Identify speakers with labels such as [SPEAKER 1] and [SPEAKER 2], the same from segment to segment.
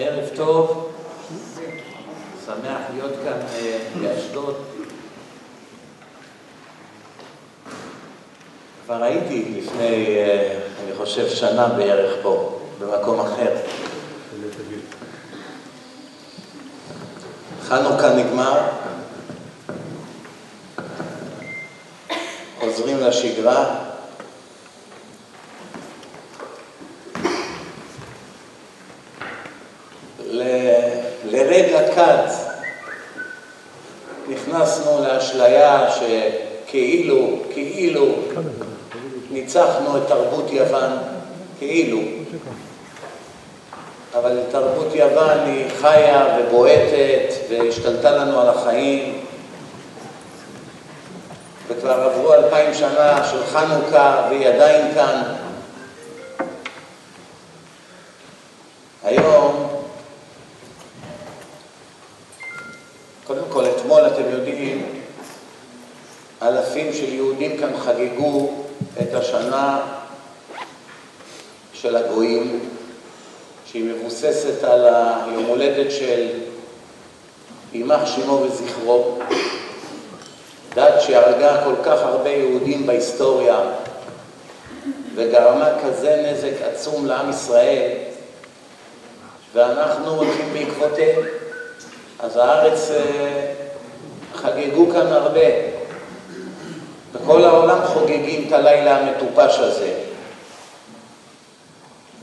[SPEAKER 1] ערב טוב, שמח להיות כאן אה, באשדוד. כבר הייתי לפני, אה, אני חושב, שנה בערך פה, במקום אחר. חנוכה נגמר, חוזרים לשגרה. ניצחנו את תרבות יוון, כאילו. אבל תרבות יוון היא חיה ובועטת והשתלטה לנו על החיים וכבר עברו אלפיים שנה של חנוכה והיא עדיין כאן. היום, קודם כל אתמול אתם יודעים, אלפים של יהודים כאן חגגו את השנה של הגויים שהיא מבוססת על היום הולדת של יימח שמו וזכרו, דת שהרגה כל כך הרבה יהודים בהיסטוריה וגרמה כזה נזק עצום לעם ישראל ואנחנו הולכים בעקבותיהם. אז הארץ אה, חגגו כאן הרבה. בכל העולם חוגגים את הלילה המטופש הזה.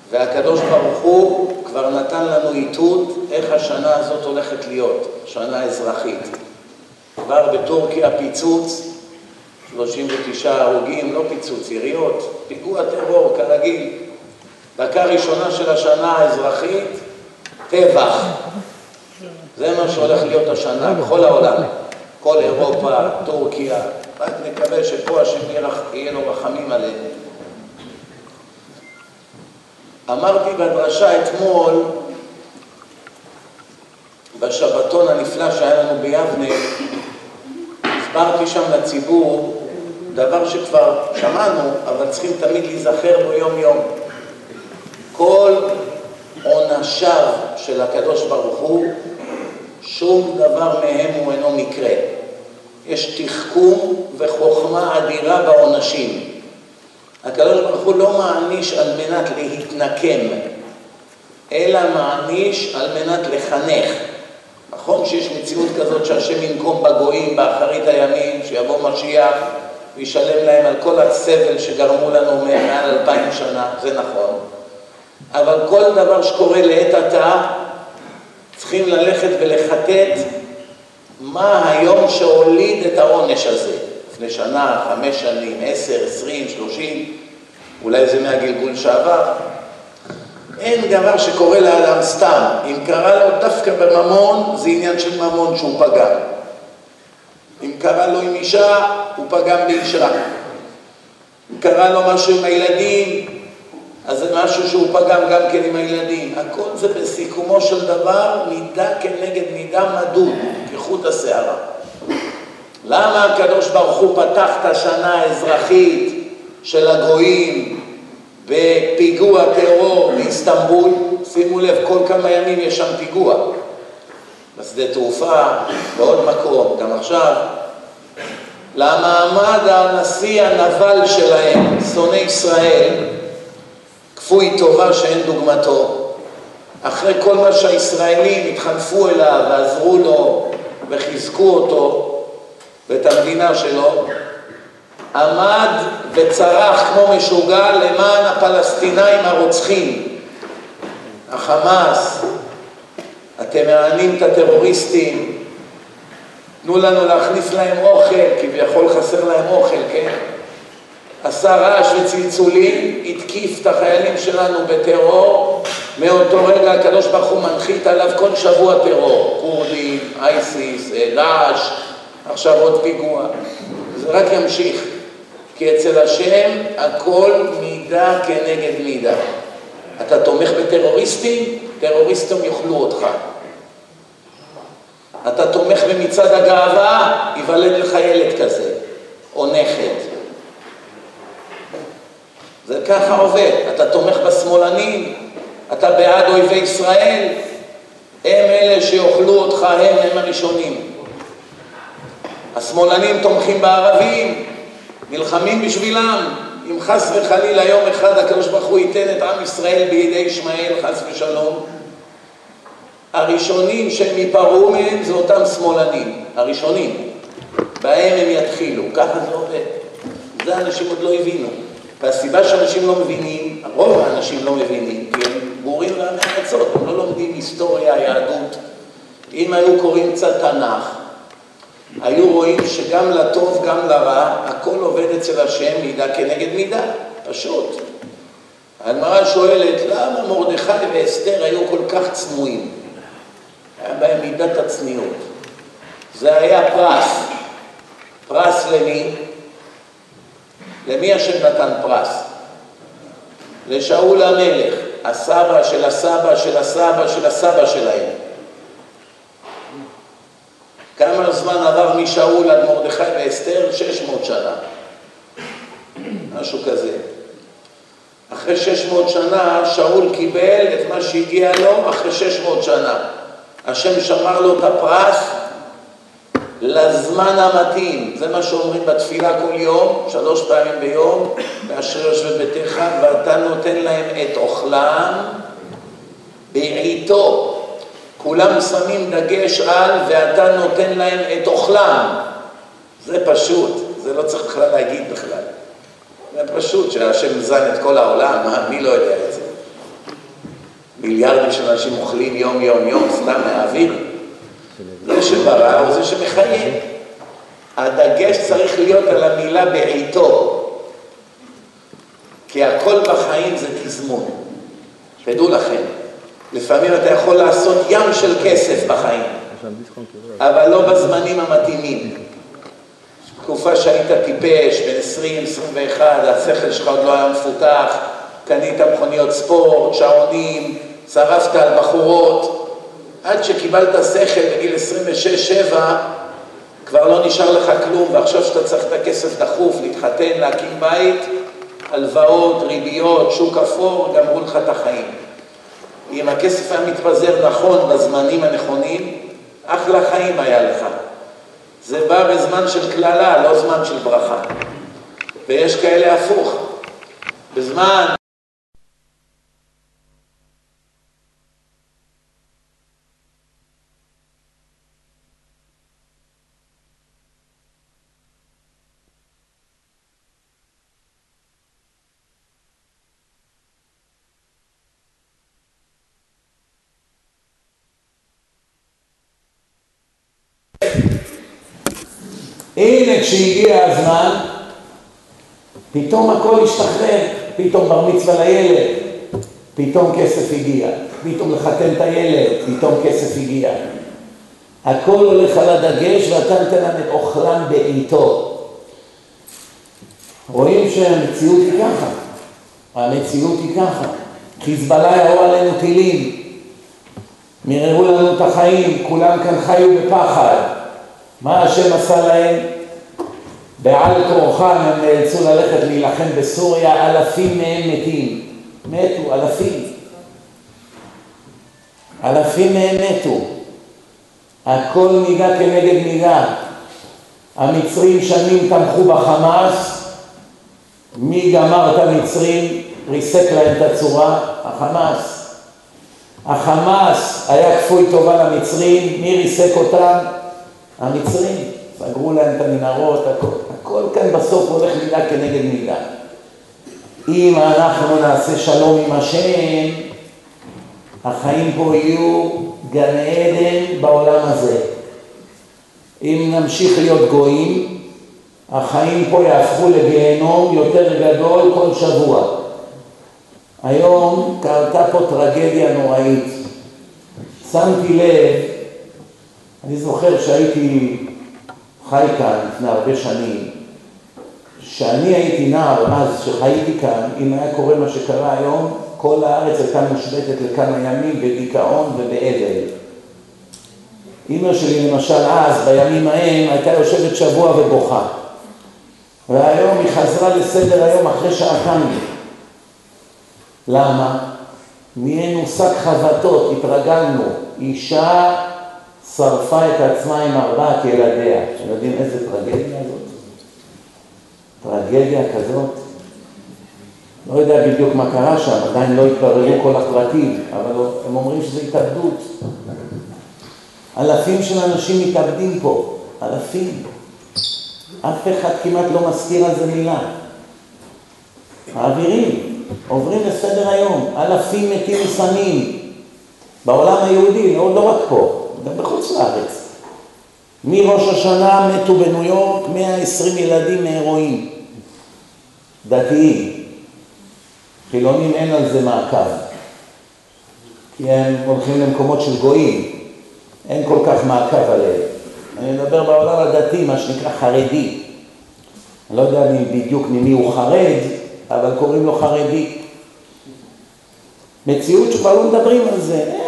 [SPEAKER 1] והקדוש ברוך הוא כבר נתן לנו איתות איך השנה הזאת הולכת להיות, שנה אזרחית. כבר בטורקיה פיצוץ, 39 הרוגים, לא פיצוץ, יריות, פיגוע טרור כרגיל. דקה ראשונה של השנה האזרחית, טבח. זה מה שהולך להיות השנה בכל העולם. כל אירופה, טורקיה, רק נקווה שפה השם יהיה לו רחמים עלינו. אמרתי בדרשה אתמול, בשבתון הנפלא שהיה לנו ביבנה, הסברתי שם לציבור דבר שכבר שמענו, אבל צריכים תמיד להיזכר בו יום-יום. כל עונשיו של הקדוש ברוך הוא, שום דבר מהם הוא אינו מקרה. יש תחכום וחוכמה אדירה בעונשים. הקדוש ברוך הוא לא מעניש על מנת להתנקם, אלא מעניש על מנת לחנך. נכון שיש מציאות כזאת שהשם ינקום בגויים באחרית הימים, שיבוא משיח וישלם להם על כל הסבל שגרמו לנו מעל אלפיים שנה, זה נכון. אבל כל דבר שקורה לעת עתה, צריכים ללכת ולחטט מה היום שהוליד את העונש הזה. לפני שנה, חמש שנים, עשר, עשרים, שלושים, אולי זה מהגלגול שעבר. אין דבר שקורה לאדם סתם. אם קרה לו דווקא בממון, זה עניין של ממון שהוא פגם. קרה לו עם אישה, הוא פגם באישה. אם קרה לו משהו עם הילדים, אז זה משהו שהוא פגם גם כן עם הילדים. הכל זה בסיכומו של דבר מידה כנגד מידה מדוד, כחוט השערה. למה הקדוש ברוך הוא פתח את השנה האזרחית של הגויים בפיגוע טרור באיסטנבול? שימו לב, כל כמה ימים יש שם פיגוע. בשדה תעופה, בעוד מקום, גם עכשיו. למה עמד הנשיא הנבל שלהם, שונא ישראל, כפוי טובה שאין דוגמתו. אחרי כל מה שהישראלים התחנפו אליו ועזרו לו וחיזקו אותו, ואת המדינה שלו, עמד וצרח כמו משוגע למען הפלסטינאים הרוצחים. החמאס, אתם מענים את הטרוריסטים, תנו לנו להכניס להם אוכל, כביכול חסר להם אוכל, כן? עשה רעש וצלצולים, התקיף את החיילים שלנו בטרור, מאותו רגע הקדוש ברוך הוא מנחית עליו כל שבוע טרור, כורדים, אייסיס, דאעש, עכשיו עוד פיגוע. זה רק ימשיך, כי אצל השם הכל מידה כנגד מידה. אתה תומך בטרוריסטים, טרוריסטים יאכלו אותך. אתה תומך במצעד הגאווה, ייוולד לך ילד כזה, או נכד. זה ככה עובד. אתה תומך בשמאלנים, אתה בעד אויבי ישראל, הם אלה שיאכלו אותך, הם הם הראשונים. השמאלנים תומכים בערבים, נלחמים בשבילם. אם חס וחלילה יום אחד הקדוש ברוך הוא ייתן את עם ישראל בידי ישמעאל, חס ושלום, הראשונים שהם ייפרעו מהם זה אותם שמאלנים, הראשונים. בהם הם יתחילו, ככה זה עובד. זה אנשים עוד לא הבינו. והסיבה שאנשים לא מבינים, רוב האנשים לא מבינים, כי הם בורים לעמי ארצות, הם לא לומדים היסטוריה, יהדות. אם היו קוראים קצת תנ"ך, היו רואים שגם לטוב, גם לרע, הכל עובד אצל השם מידה כנגד מידה, פשוט. הגמרא שואלת, למה מרדכי ואסתר היו כל כך צנועים? היה בהם מידת הצניעות. זה היה פרס. פרס למי? למי השם נתן פרס? לשאול המלך, הסבא של הסבא של הסבא של הסבא שלהם. כמה זמן עבר משאול עד מרדכי ואסתר? 600 שנה. משהו כזה. אחרי 600 שנה שאול קיבל את מה שהגיע לו אחרי 600 שנה. השם שמר לו את הפרס לזמן המתאים. זה מה שאומרים בתפילה כל יום, שלוש פעמים ביום, באשר יושבי ביתך, ואתה נותן להם את אוכלם בעיתו. כולם שמים דגש על ואתה נותן להם את אוכלם. זה פשוט, זה לא צריך בכלל להגיד בכלל. זה פשוט שהשם זן את כל העולם, מי לא יודע את זה? מיליארדים של אנשים אוכלים יום יום יום, סתם מהאוויר. זה שברא הוא זה שמחיה. הדגש צריך להיות על המילה בעיתו. כי הכל בחיים זה תזמון. תדעו לכם. לפעמים אתה יכול לעשות ים של כסף בחיים, אבל לא בזמנים המתאימים. תקופה שהיית טיפש, בין 20, 21, השכל שלך עוד לא היה מפותח, קנית מכוניות ספורט, שעונים, צרפת על בחורות, עד שקיבלת שכל בגיל 26-7, כבר לא נשאר לך כלום, ועכשיו שאתה צריך את הכסף דחוף, להתחתן, להקים בית, הלוואות, ריביות, שוק אפור, גמרו לך את החיים. אם הכסף היה מתפזר נכון בזמנים הנכונים, אחלה חיים היה לך. זה בא בזמן של קללה, לא זמן של ברכה. ויש כאלה הפוך. בזמן הנה כשהגיע הזמן, פתאום הכל השתחרר, פתאום בר מצווה לילד, פתאום כסף הגיע, פתאום לחתן את הילד, פתאום כסף הגיע. הכל הולך על הדגש ואתה נותן להם את אוכלם בעיתו. רואים שהמציאות היא ככה, המציאות היא ככה. חיזבאללה ירו עלינו טילים, מיררו לנו את החיים, כולם כאן חיו בפחד. מה השם עשה להם? בעל כורחם הם נאלצו ללכת להילחם בסוריה, אלפים מהם מתים. מתו, אלפים. אלפים מהם מתו. הכל מידה כנגד מידה. המצרים שנים תמכו בחמאס, מי גמר את המצרים? ריסק להם את הצורה? החמאס. החמאס היה כפוי טובה למצרים, מי ריסק אותם? המצרים, סגרו להם את המנהרות, הכל, הכל כאן בסוף הולך מידה כנגד מידה. אם אנחנו נעשה שלום עם השם, החיים פה יהיו גן עדן בעולם הזה. אם נמשיך להיות גויים, החיים פה יהפכו לגיהנום יותר גדול כל שבוע. היום קרתה פה טרגדיה נוראית. שמתי לב אני זוכר שהייתי חי כאן לפני הרבה שנים, כשאני הייתי נער אז, שחייתי כאן, אם היה קורה מה שקרה היום, כל הארץ הייתה מושבתת לכמה ימים בדיכאון ובאבל. אימא שלי למשל אז, בימים ההם, הייתה יושבת שבוע ובוכה. והיום היא חזרה לסדר היום אחרי שעתיים. למה? נהיינו שק חבטות, התרגלנו. אישה שרפה את עצמה עם ארבעת ילדיה. אתם יודעים איזה טרגדיה זאת? טרגדיה כזאת. לא יודע בדיוק מה קרה שם, עדיין לא התבררו כל הפרטים, אבל הם אומרים שזה התאבדות. אלפים של אנשים מתאבדים פה, אלפים. אף אחד כמעט לא מזכיר על זה מילה. מעבירים, עוברים לסדר היום, אלפים מתים מסמים. בעולם היהודי, לא, לא רק פה, גם בחוץ לארץ. מראש השנה מתו בניו יורק 120 ילדים מהרואין. דתיים. חילונים אין על זה מעקב. כי הם הולכים למקומות של גויים, אין כל כך מעקב עליהם. אני מדבר בעולם הדתי, מה שנקרא חרדי. אני לא יודע בדיוק ממי הוא חרד, אבל קוראים לו חרדי. מציאות שכבר לא מדברים על זה.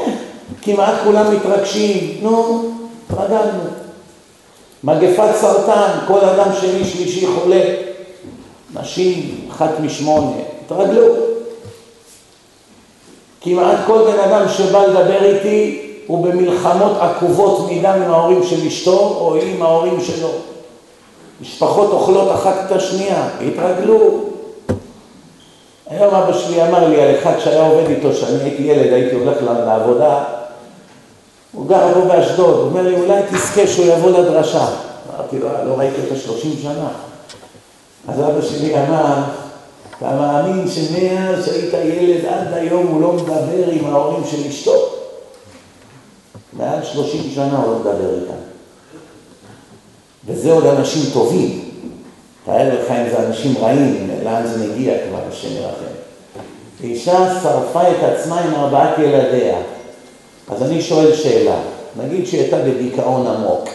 [SPEAKER 1] כמעט כולם מתרגשים, נו, התרגלנו. מגפת סרטן, כל אדם שני שלישי חולה. נשים, אחת משמונה, התרגלו. כמעט כל בן אדם שבא לדבר איתי הוא במלחמות עקובות מדם עם ההורים של אשתו או עם ההורים שלו. משפחות אוכלות אחת את השנייה, התרגלו. היום אבא שלי אמר לי על אחד שהיה עובד איתו, כשאני הייתי ילד, הייתי הולך לעבודה, הוא גר פה באשדוד, הוא אומר לי, אולי תזכה שהוא יבוא לדרשה. אמרתי לו, לא ראיתי אותו שלושים שנה. אז אבא שלי אמר, אתה מאמין שמאז שהיית ילד עד היום הוא לא מדבר עם ההורים של אשתו? מעל שלושים שנה הוא לא מדבר איתם. וזה עוד אנשים טובים. תאר לך אם זה אנשים רעים, לאן זה מגיע כבר, השם ירחם. אישה שרפה את עצמה עם ארבעת ילדיה. אז אני שואל שאלה, נגיד שהיא הייתה בדיכאון עמוק.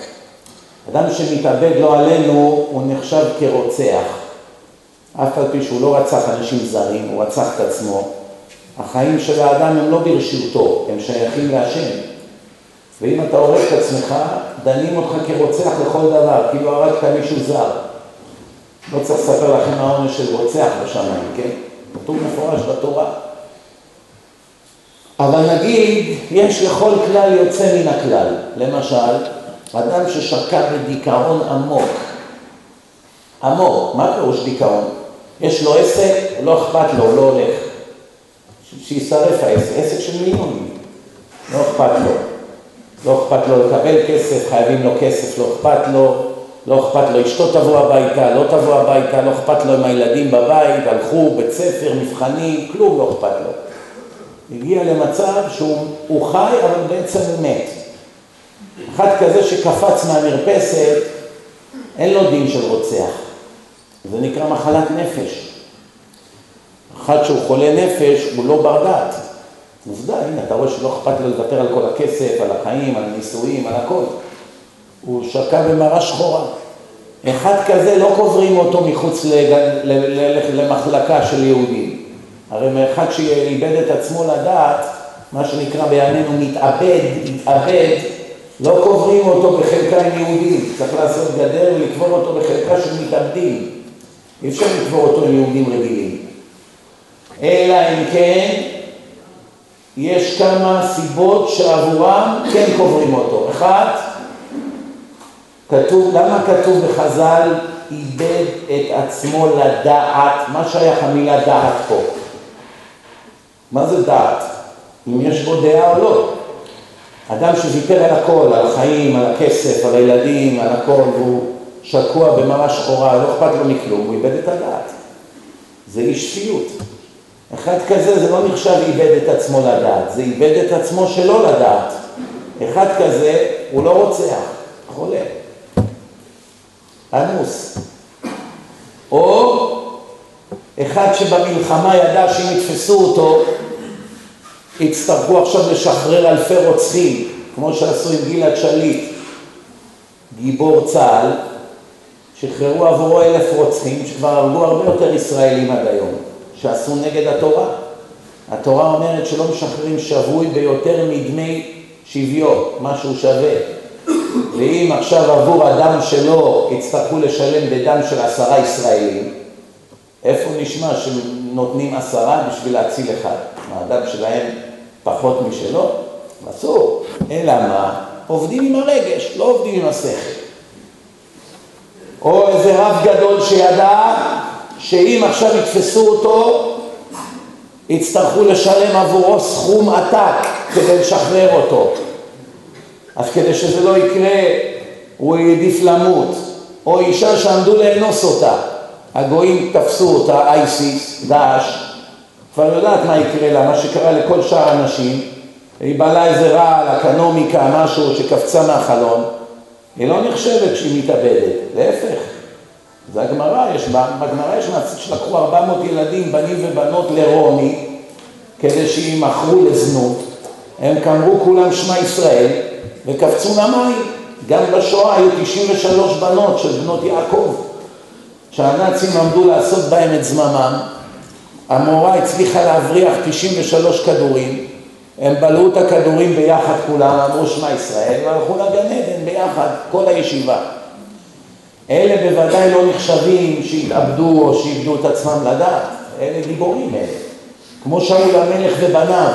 [SPEAKER 1] אדם שמתאבד לא עלינו, הוא נחשב כרוצח. אף על פי שהוא לא רצח אנשים זרים, הוא רצח את עצמו. החיים של האדם הם לא ברשותו, הם שייכים להשם. ואם אתה הורג את עצמך, דנים אותך כרוצח לכל דבר, כאילו הרגת מישהו זר. לא צריך לספר לכם העונש של רוצח בשמיים, כן? כתוב מפורש בתורה. אבל נגיד, יש לכל כלל יוצא מן הכלל. למשל, אדם ששקע בדיכאון עמוק. עמוק, מה פירוש דיכאון? יש לו עסק, לא אכפת לו, לא הולך. שישרף העסק, עסק של מיליונים. לא אכפת לו. לא אכפת לו לקבל כסף, חייבים לו כסף, לא אכפת לו. לא אכפת לו, אשתו תבוא הביתה, לא תבוא הביתה, לא אכפת לו עם הילדים בבית, הלכו, בית ספר, מבחנים, כלום לא אכפת לו. הגיע למצב שהוא חי, אבל בעצם הוא מת. אחד כזה שקפץ מהמרפסת, אין לו דין של רוצח. זה נקרא מחלת נפש. אחד שהוא חולה נפש, הוא לא בר דעת. עובדה, הנה, אתה רואה שלא אכפת לו לוותר על כל הכסף, על החיים, על הנישואים, על הכל. הוא שקע במראה שחורה. אחד כזה לא קוברים אותו מחוץ למחלקה של יהודים. הרי מאחד שאיבד את עצמו לדעת, מה שנקרא בימינו מתאבד, מתאבד, לא קוברים אותו בחלקה עם יהודים, צריך לעשות גדר ולקבור אותו בחלקה של מתאבדים. אי אפשר לקבור אותו עם יהודים רגילים. אלא אם כן, יש כמה סיבות שעבורם כן קוברים אותו. אחת, כתוב, למה כתוב בחז"ל איבד את עצמו לדעת? מה שייך המילה דעת פה? מה זה דעת? אם יש בו דעה או לא. אדם שוויתר על הכל, על החיים, על הכסף, על הילדים, על הכל, והוא שקוע במראה שחורה, לא אכפת לו מכלום, הוא איבד את הדעת. זה אי שפיות. אחד כזה זה לא נחשב איבד את עצמו לדעת, זה איבד את עצמו שלא לדעת. אחד כזה הוא לא רוצח, חולה. אנוס. או אחד שבמלחמה ידע שאם יתפסו אותו, יצטרכו עכשיו לשחרר אלפי רוצחים, כמו שעשו עם גלעד שליט, גיבור צה"ל, שחררו עבורו אלף רוצחים, שכבר הרגו הרבה יותר ישראלים עד היום, שעשו נגד התורה. התורה אומרת שלא משחררים שבוי ביותר מדמי שוויון, מה שהוא שווה. ואם עכשיו עבור הדם שלו יצטרכו לשלם בדם של עשרה ישראלים, איפה נשמע שנותנים עשרה בשביל להציל אחד? מה, הדם שלהם פחות משלו, אסור. אלא מה? עובדים עם הרגש, לא עובדים עם השכל. או איזה רב גדול שידע שאם עכשיו יתפסו אותו, יצטרכו לשלם עבורו סכום עתק כדי לשחרר אותו. אז כדי שזה לא יקרה, הוא העדיף למות. או אישה שעמדו לאנוס אותה, הגויים תפסו אותה, אייסיס, דאעש, כבר יודעת מה יקרה לה, מה שקרה לכל שאר הנשים, היא בעלה איזה רעל, אקנומיקה, משהו שקפצה מהחלון, היא לא נחשבת שהיא מתאבדת, להפך. זה הגמרא, יש, בגמרא יש מעצים שלקחו 400 ילדים, בנים ובנות לרומי, כדי שימכרו לזנות, הם קמרו כולם שמע ישראל וקפצו למים. גם בשואה היו 93 בנות של בנות יעקב, שהנאצים עמדו לעשות בהם את זממם, המורה הצליחה להבריח 93 כדורים, הם בלעו את הכדורים ביחד כולם, אמרו שמע ישראל, והלכו לגן עדן ביחד, כל הישיבה. אלה בוודאי לא נחשבים שהתאבדו או שאיבדו את עצמם לדעת, אלה גיבורים אלה. כמו שאול המלך ובניו,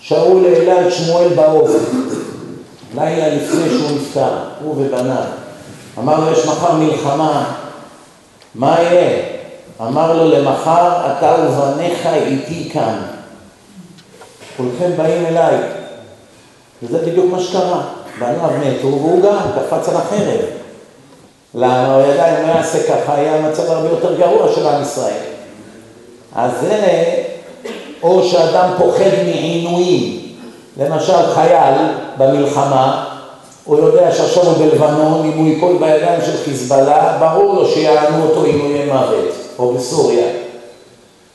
[SPEAKER 1] שאול העלה את שמואל באוב, לילה לפני שהוא נפטר, הוא ובניו. אמר לו, יש מחר מלחמה, מה יהיה? אמר לו, למחר אתה ובניך איתי כאן. כולכם באים אליי. וזה בדיוק מה שקרה. בניו מתו והוא גם קפץ על החרב. למה? הוא ידע, אם הוא יעשה ככה, היה מצב הרבה יותר גרוע של עם ישראל. אז זה, או שאדם פוחד מעינויים, למשל חייל במלחמה, הוא יודע שעכשיו הוא בלבנון, אם הוא ייפול בידיים של חיזבאללה, ברור לו שיענו אותו עינויי מוות, או בסוריה.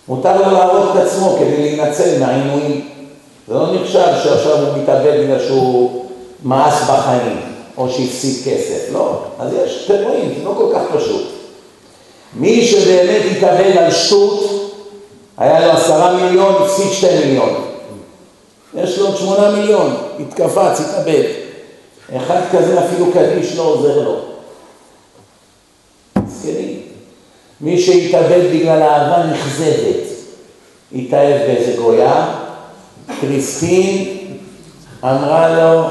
[SPEAKER 1] מותר לו להרוג את עצמו כדי להינצל מהעינויים. זה לא נחשב שעכשיו הוא מתאבד בגלל שהוא מאס בחיים, או שהפסיד כסף, לא. אז יש, אתם רואים, זה לא כל כך פשוט. מי שבאמת התאבד על שטות, היה לו עשרה מיליון, הפסיד שתי מיליון. יש לו עוד שמונה מיליון, התקפץ, התאבד. אחד כזה אפילו קדיש לא עוזר לו. מסכנים. מי שהתאבד בגלל אהבה נכזבת, התאהב באיזה גויה, קריסטין אמרה לו,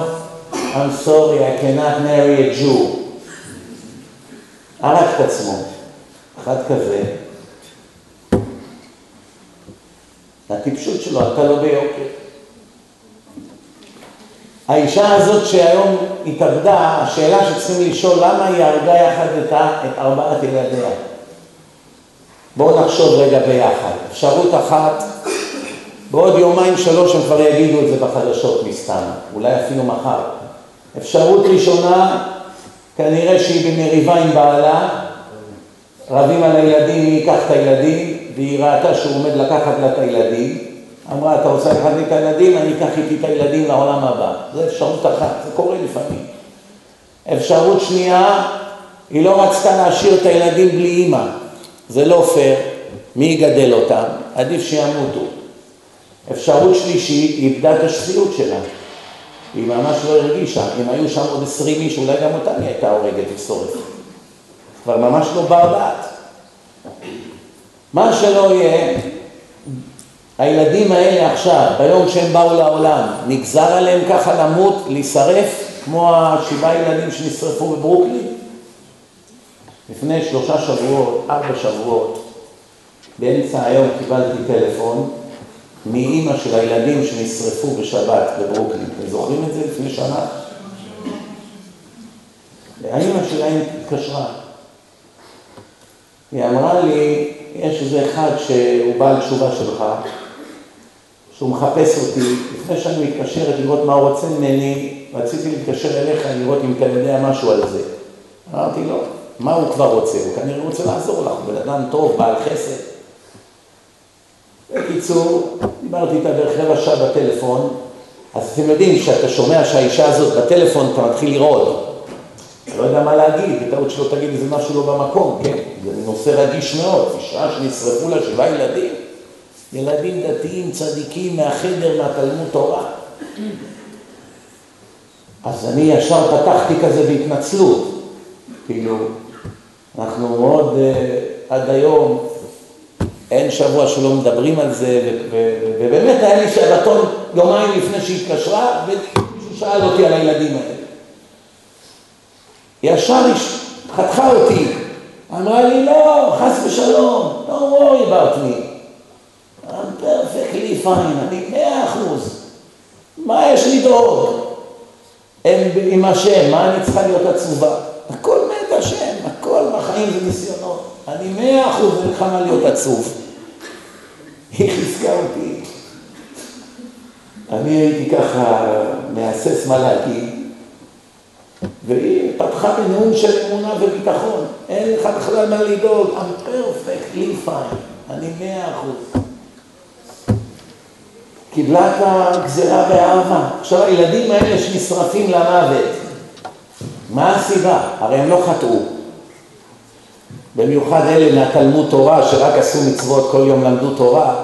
[SPEAKER 1] I'm sorry, I cannot marry a Jew. הרג את עצמו, אחד כזה. הטיפשות שלו עלתה לו ביוקר. האישה הזאת שהיום התאבדה, השאלה שצריכים לשאול, למה היא הרגה יחד את, את ארבעת ילדיה? בואו נחשוב רגע ביחד. אפשרות אחת, בעוד יומיים שלוש הם כבר יגידו את זה בחדשות מסתם, אולי אפילו מחר. אפשרות ראשונה, כנראה שהיא במריבה עם בעלה, רבים על הילדים, מי ייקח את הילדים, והיא ראתה שהוא עומד לקחת לה את הילדים, אמרה, אתה רוצה לקחת לי את הילדים, אני אקח איתי את הילדים לעולם הבא. זו אפשרות אחת, זה קורה לפעמים. אפשרות שנייה, היא לא רצתה להשאיר את הילדים בלי אימא. זה לא פייר, מי יגדל אותם? עדיף שימותו. אפשרות שלישית, היא איבדה את השפיות שלה. היא ממש לא הרגישה. אם היו שם עוד עשרים איש, אולי גם אותם היא הייתה הורגת ושורפת. כבר ממש לא בר דעת. מה שלא יהיה, הילדים האלה עכשיו, ביום שהם באו לעולם, נגזר עליהם ככה למות, להישרף, כמו השבעה ילדים שנשרפו בברוקלין? לפני שלושה שבועות, ארבע שבועות, באמצע היום קיבלתי טלפון מאימא של הילדים שנשרפו בשבת בברוקלין. אתם זוכרים את זה לפני שנה? האימא שלהם התקשרה. היא אמרה לי, יש איזה אחד שהוא בעל תשובה שלך, שהוא מחפש אותי, לפני שאני מתקשרת לראות מה הוא רוצה ממני, רציתי להתקשר אליך לראות אם אתה יודע משהו על זה. אמרתי לו, מה הוא כבר רוצה? הוא כנראה רוצה לעזור לך, הוא בן אדם טוב, בעל חסד. בקיצור, דיברתי איתה בערך רבע שעה בטלפון, אז אתם יודעים, כשאתה שומע שהאישה הזאת בטלפון, אתה מתחיל לראות. אתה לא יודע מה להגיד, בטעות שלא תגיד איזה משהו לא במקום, כן? זה נושא רגיש מאוד, אישה שנשרפו לה שבעה ילדים. ילדים דתיים צדיקים מהחדר, מהתלמוד תורה. אז אני ישר פתחתי כזה בהתנצלות, כאילו, אנחנו מאוד uh, עד היום אין שבוע שלא מדברים על זה, ובאמת היה לי שבתון יומיים לפני שהתקשרה, ומישהו שאל אותי על הילדים האלה. ישר חתכה אותי, אמרה לי, לא, חס ושלום, לא worry about me. I'm perfectly fine, אני מאה אחוז. מה יש לדאוג? הם עם השם, מה אני צריכה להיות עצובה? הכל מת השם, הכל בחיים זה ניסיונות. אני מאה אחוז אין לך מה להיות עצוב. היא חיזקה אותי. אני הייתי ככה מהסס מה להגיד, והיא פתחה בנאום של אמונה וביטחון. אין לך בכלל מה לדאוג, I'm perfectly fine, אני מאה אחוז. קיבלה את הגזירה באהבה. עכשיו הילדים האלה שנשרפים למוות, מה הסיבה? הרי הם לא חטאו. במיוחד אלה מהתלמוד תורה שרק עשו מצוות, כל יום למדו תורה,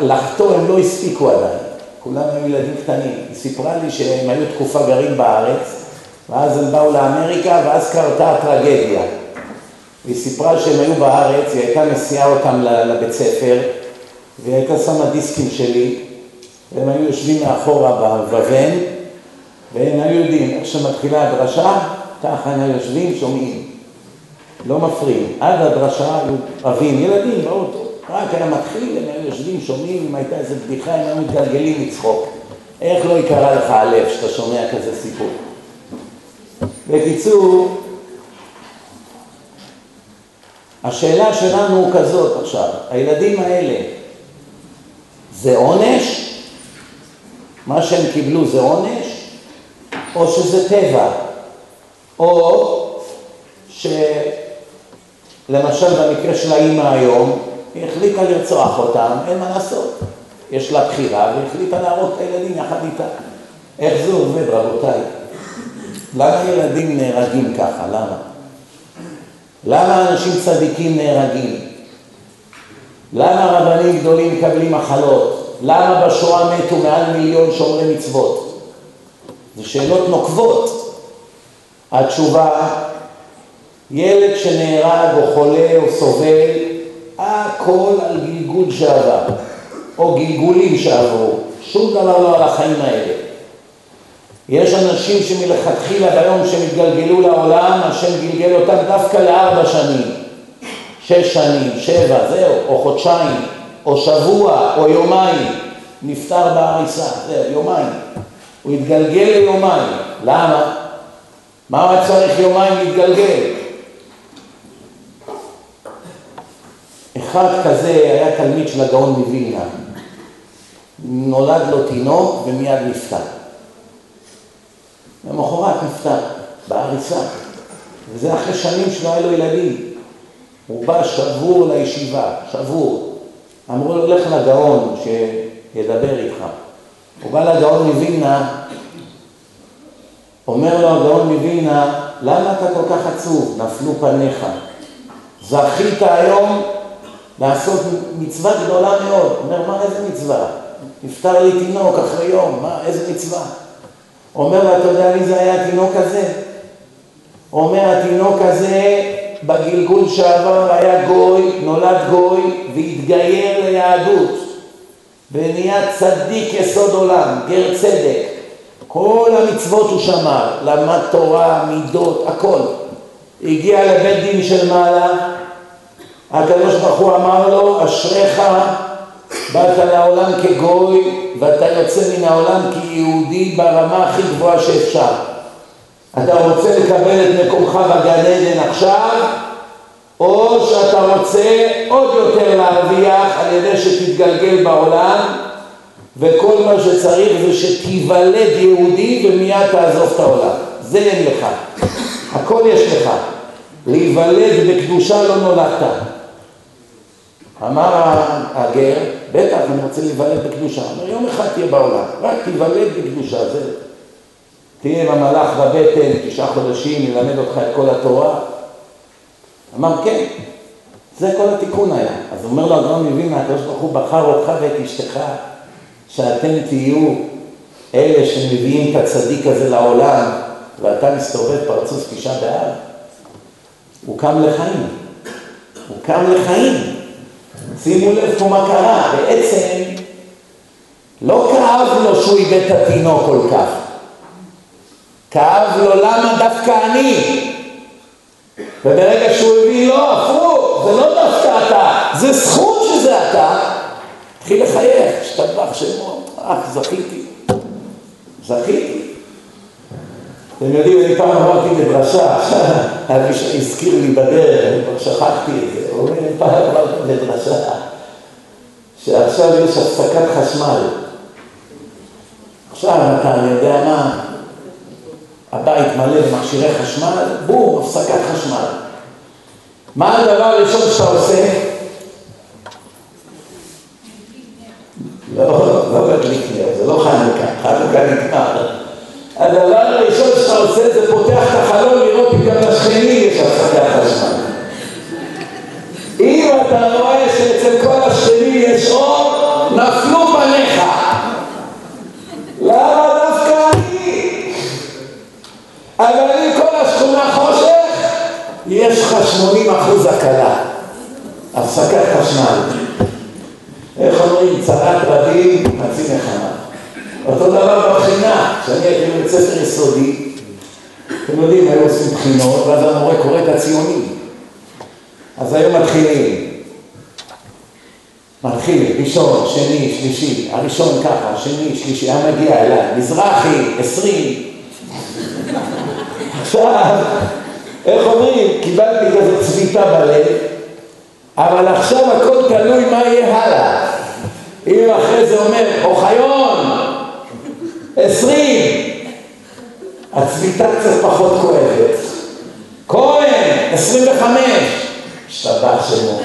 [SPEAKER 1] לחטוא הם לא הספיקו עדיין, כולם היו ילדים קטנים. היא סיפרה לי שהם היו תקופה גרים בארץ, ואז הם באו לאמריקה, ואז קרתה הטרגדיה. והיא סיפרה שהם היו בארץ, היא הייתה מסיעה אותם לבית ספר, והיא הייתה שמה דיסקים שלי, והם היו יושבים מאחורה בוון, והם היו יודעים איך שמתחילה הדרשה, ככה הם היו יושבים, שומעים. לא מפריעים. עד הדרשה היו רבים, ילדים באוטו. רק היה מתחיל, הם היו יושבים, שומעים, אם הייתה איזו בדיחה, הם היו מתגלגלים לצחוק. איך לא יקרה לך הלב שאתה שומע כזה סיפור? בקיצור, השאלה שלנו כזאת עכשיו, הילדים האלה, זה עונש? מה שהם קיבלו זה עונש? או שזה טבע? או שלמשל במקרה של האימא היום, היא החליטה לרצוח אותם, אין מה לעשות. יש לה בחירה והחליטה להרוג את הילדים יחד איתה. איך זה עובד, רבותיי? למה ילדים נהרגים ככה? למה? למה אנשים צדיקים נהרגים? למה רבנים גדולים מקבלים מחלות? למה בשואה מתו מעל מיליון שומרי מצוות? זה שאלות נוקבות. התשובה, ילד שנהרג או חולה או סובל, הכל על גלגול שעבר, או גלגולים שעברו, שום דבר לא על החיים האלה. יש אנשים שמלכתחילה ביום שהם התגלגלו לעולם, השם גלגל אותם דווקא לארבע שנים, שש שנים, שבע, זהו, או חודשיים, או שבוע, או יומיים, נפטר בהריסה, זהו, יומיים. הוא התגלגל ליומיים, למה? מה הוא צריך יומיים להתגלגל? אחד כזה היה תלמיד של הגאון מווילנה, נולד לו תינוק ומיד נפטר. למחרת נפטר, בהריסה. וזה אחרי שנים שלא היה לו ילדים. הוא בא שבור לישיבה, שבור. אמרו לו, לך לגאון שידבר איתך. הוא בא לגאון מווילנה, אומר לו הגאון מווילנה, למה אתה כל כך עצוב? נפלו פניך. זכית היום לעשות מצווה גדולה מאוד. אומר, מה, איזה מצווה? נפטר לי תינוק אחרי יום, מה, איזה מצווה? אומר לו, אתה יודע מי זה היה התינוק הזה? אומר, התינוק הזה בגלגול שעבר היה גוי, נולד גוי והתגייר ליהדות ונהיה צדיק יסוד עולם, גר צדק. כל המצוות הוא שמר, למד תורה, מידות, הכל. הגיע לבית דין של מעלה, הקדוש ברוך הוא אמר לו, אשריך באת לעולם כגוי ואתה יוצא מן העולם כיהודי ברמה הכי גבוהה שאפשר. אתה רוצה לקבל את מקומך בגן עדן עכשיו, או שאתה רוצה עוד יותר להרוויח על ידי שתתגלגל בעולם, וכל מה שצריך זה שתיוולד יהודי ומיד תעזוב את העולם. זה אין לך. הכל יש לך. להיוולד בקדושה לא נולדת. אמר הגר, בטח, אני רוצה להיוולד בקדושה. אומר, יום אחד תהיה בעולם, רק תיוולד בקדושה, זה. תהיה עם המלאך בבטן, תשעה חודשים, ילמד אותך את כל התורה. אמר, כן, זה כל התיקון היה. אז אומר לו הגאון מווילנה, הקדוש ברוך הוא בחר אותך ואת אשתך, שאתם תהיו אלה שמביאים את הצדיק הזה לעולם, ואתה מסתובב פרצוף תשעה באב. הוא קם לחיים. הוא קם לחיים. שימו לב פה מה קרה, בעצם לא כאב לו שהוא איבד את התינוק כל כך. כאב לו למה דווקא אני. וברגע שהוא הבין, לא, הפוך, זה לא דווקא אתה, זה זכות שזה אתה, התחיל לחייך, השתבח שמו, אך, זכיתי, זכיתי. אתם יודעים, אני פעם אמרתי בדרשה, אבי שהזכיר לי בדרך, אני כבר שכחתי את זה, הוא אומר, פעם אמרתי בדרשה, שעכשיו יש הפסקת חשמל. עכשיו אתה, אני יודע מה, הבית מלא במכשירי חשמל, בום, הפסקת חשמל. מה הדבר הראשון שאתה עושה? לא, לא מדליק נר, זה לא חנוכה, חנוכה נגמר. הדבר הראשון שאתה עושה זה פותח את החלון לראות אם גם לשכני יש הפסקת חשמל. אם אתה רואה שאצל כל השכנים יש אור, נפלו פניך. אם כל השכונה חושך, יש לך 80 אחוז הקלה. הפסקת חשמל. איך אומרים? צרת רבים, חצי נחמה. אותו דבר בבחינה, כשאני הייתי בבית ספר יסודי, אתם יודעים, היו עושים בחינות, ואז המורה קורא את הציונים. אז היו מתחילים. מתחיל, ראשון, שני, שלישי, הראשון ככה, שני, שלישי, היה מגיע אליי, מזרחי, עשרים. עכשיו, איך אומרים, קיבלתי כזאת צביטה בלב, אבל עכשיו הכל תלוי מה יהיה הלאה. אם אחרי זה אומר, אוחיון, עשרים, הצביטה קצת פחות כואבת. כהן, עשרים וחמש, השתבח שמו.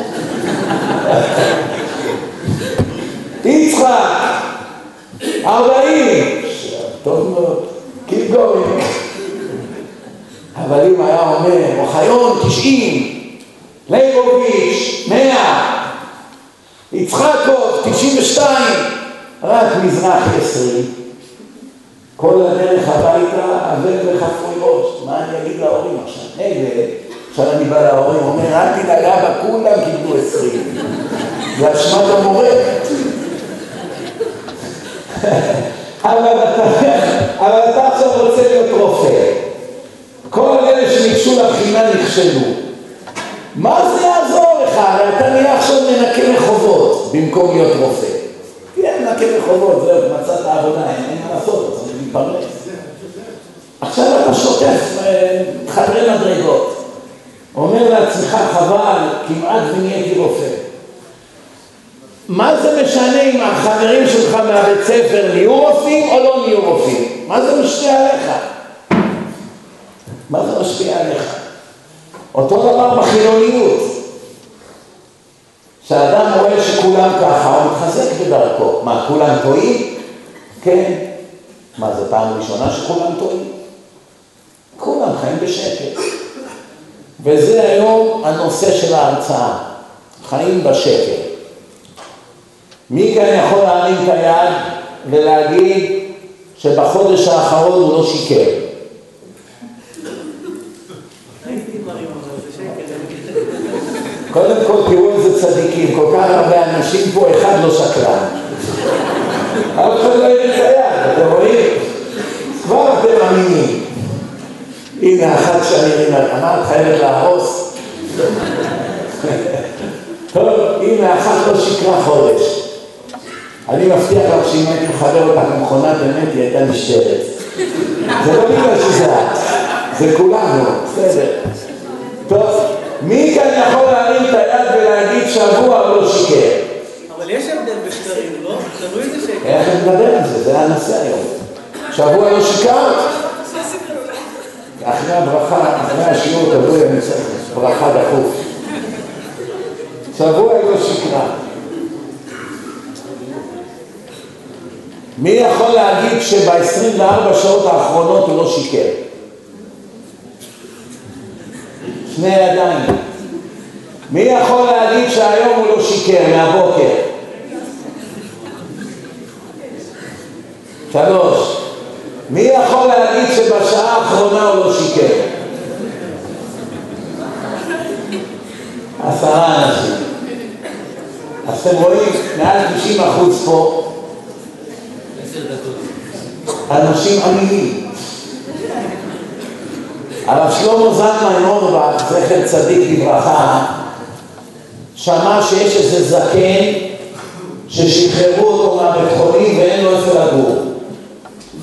[SPEAKER 1] יצחק, ארבעים, טוב מאוד, keep going. אבל אם היה אומר, אוחיון, תשעים, ליבוביץ', מאה, יצחקוב, תשעים ושתיים, רק מזרח עשרים. כל הדרך הביתה, אבל וחפוי ראש. מה אני אגיד להורים עכשיו? נגד, עכשיו אני בא להורים, אומר, אל תדאג, אבא, כולם קיבלו עשרים. זה אשמת המורה. אבל אתה עכשיו רוצה להיות רופא. כל אלה שניגשו לבחינה נכשלו. מה זה יעזור לך? הרי אתה נהיה עכשיו מנקה רחובות במקום להיות רופא. תהיה מנקה רחובות, זהו, מצאת עבודה, אין מה לעשות, אתה. עכשיו אתה שוטף אה, חדרי מדרגות. אומר לעצמך, חבל, כמעט ונהייתי רופא. מה זה משנה אם החברים שלך מהבית ספר נהיו רופאים או לא נהיו רופאים? מה זה משפיע עליך? מה זה משפיע עליך? אותו דבר בחילוניות. כשאדם רואה שכולם ככה, הוא מתחזק בדרכו. מה, כולם טועים? כן. מה, זו פעם ראשונה שכולם טועים? כולם חיים בשקט. וזה היום הנושא של ההרצאה, חיים בשקט. מי כאן יכול להרים את היד ולהגיד שבחודש האחרון הוא לא שיקר? קודם כל תראו איזה צדיקים, כל כך הרבה אנשים פה, אחד לא שקרן. אף אחד לא ירים את היד, אתם רואים? כבר אתם מאמינים. הנה אחת שאני אמרת חייבת להרוס. טוב, הנה אחת לא שקרה חודש. אני מבטיח לך שאם הייתי מחבר אותך למכונת אמת, היא הייתה נשארת. זה לא בגלל שזה את, זה כולנו, בסדר. טוב, מי כאן יכול להרים את היד ולהגיד שבוע לא שיקר?
[SPEAKER 2] אבל יש הבדל בשקרים, לא? תלוי איזה שקר.
[SPEAKER 1] איך נדבר על זה? זה הנושא היום. שבוע לא שיקרת? אחרי הברכה, אחרי השיעור תבואי, אני צריך ברכה דחוף. שבוע לא שיקרה. מי יכול להגיד שב-24 שעות האחרונות הוא לא שיקר? שני ידיים. מי יכול להגיד שהיום הוא לא שיקר מהבוקר? שלוש. מי יכול להגיד שבשעה האחרונה הוא לא שיקר? עשרה אנשים. אז אתם רואים, מעל 90 אחוז פה, אנשים אמינים. הרב שלמה זלמן אורבך, זכר צדיק לברכה, שמע שיש איזה זקן ששחררו אותו מהבית חולים ואין לו איפה לגור.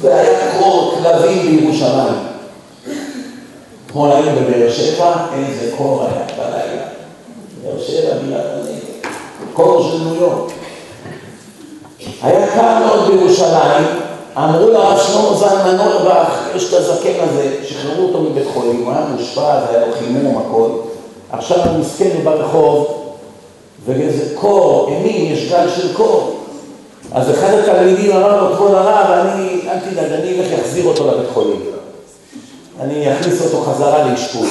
[SPEAKER 1] והיה קור כלבים בירושלים. אתמול היינו בבאר שבע, איזה קור היה בלילה. באר שבע מילה קור של ניו יורק. היה קר מאוד בירושלים, אמרו לרב שלמה זלמן אורבך, יש את הזקן הזה, שחררו אותו מבית חולים, הוא היה מושפע, זה היה לו חימום הכל, עכשיו הוא מסכן ברחוב, ואיזה קור, אימים, יש גל של קור. אז אחד התלמידים אמר לו, כבוד הרב, אני, אל תדאג, אני אלך להחזיר אותו לבית חולים. אני אכניס אותו חזרה לאשפוז.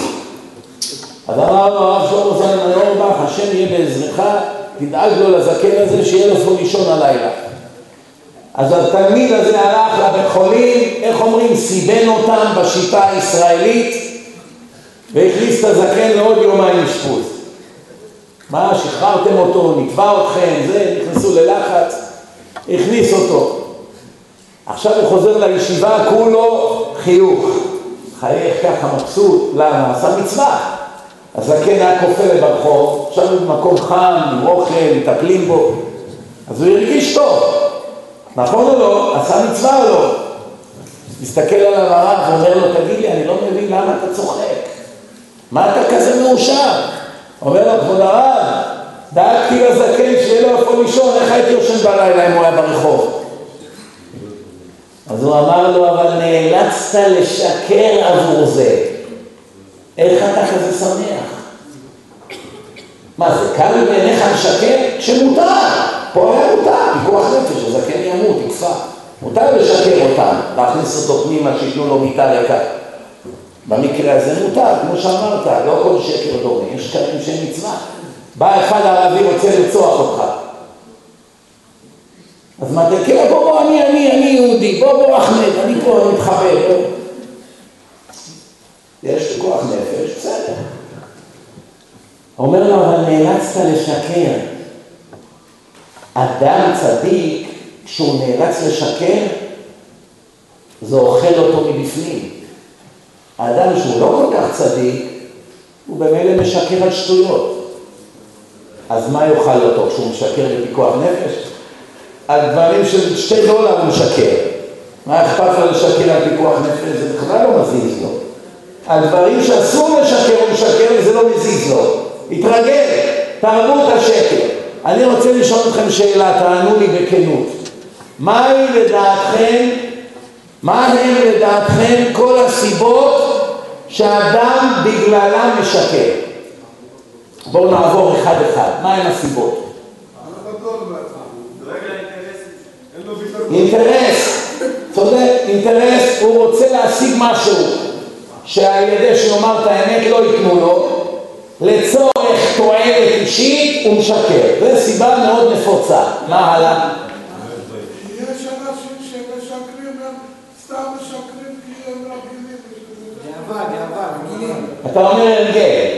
[SPEAKER 1] אז אמר לו הרב שלמה זלמן אורבך, השם יהיה בעזרך, תדאג לו לזקן הזה, שיהיה לו איפה לישון הלילה. אז התלמיד הזה הלך לבית חולים, איך אומרים, סיבן אותם בשיטה הישראלית והכניס את הזקן לעוד יומיים אשפוז. מה, שחררתם אותו, נתבע אתכם, זה, נכנסו ללחץ, הכניס אותו. עכשיו הוא חוזר לישיבה, כולו חיוך. חייך ככה מבסוט, למה? עשה מצווה. הזקן היה כופה ברחוב, עכשיו הוא במקום חם, עם אוכל, מטפלים בו. אז הוא הרגיש טוב. נכון או לא? עשה מצווה או לא? מסתכל עליו הרב ואומר לו, תגיד לי, אני לא מבין למה אתה צוחק. מה אתה כזה מאושר? אומר לו, כבוד הרב, דאגתי לזקן שיהיה לו איפה לישון, איך הייתי יושן בלילה אם הוא היה ברחוב? אז הוא אמר לו, אבל נאלצת לשקר עבור זה. איך אתה כזה שמח? מה זה, קל בעיניך לשקר? שמותר. פה היה מותר, פיקוח נפש, הזקן ימות, יקפא. מותר לשקר אותם, להכניס אותו פנימה, שייתנו לו מיטה ריקה. במקרה הזה מותר, כמו שאמרת, לא כל שקר דומה, יש שקרים שהם מצווה. בא אחד ערבי רוצה לרצוח אותך. אז מה כן, בוא, בוא, אני, אני, אני יהודי, בוא, בוא, אחמד, אני פה, אני מתחבר, בוא. יש כוח נפש, בסדר. אומר לו, אבל נאלצת לשקר. אדם צדיק, כשהוא נאלץ לשקר, זה אוכל אותו מבפנים. האדם שהוא לא כל כך צדיק, הוא במילא משקר על שטויות. אז מה יאכל אותו כשהוא משקר בפיקוח נפש? על דברים של שתי דולר הוא משקר. מה אכפת לו לשקר על פיקוח נפש? זה בכלל לא מזיז לו. על דברים שאסור לשקר הוא משקר וזה לא מזיז לו. התרגל, תרבות השקר. אני רוצה לשאול אתכם שאלה, תענו לי בכנות. מהי לדעתכם, מה הן לדעתכם כל הסיבות שאדם בגללם משקר? בואו נעבור אחד אחד. מה הן הסיבות? אינטרס, צודק, אינטרס, הוא רוצה להשיג משהו שעל ידי שיאמר את האמת לא ייתנו לו, לצורך תועלת אישית הוא משקר. זו סיבה מאוד נפוצה. מה הלאה?
[SPEAKER 3] יש אנשים שמשקרים, הם סתם משקרים כי הם רגילים.
[SPEAKER 2] גאווה, גאווה, רגילים.
[SPEAKER 1] אתה אומר הרגל.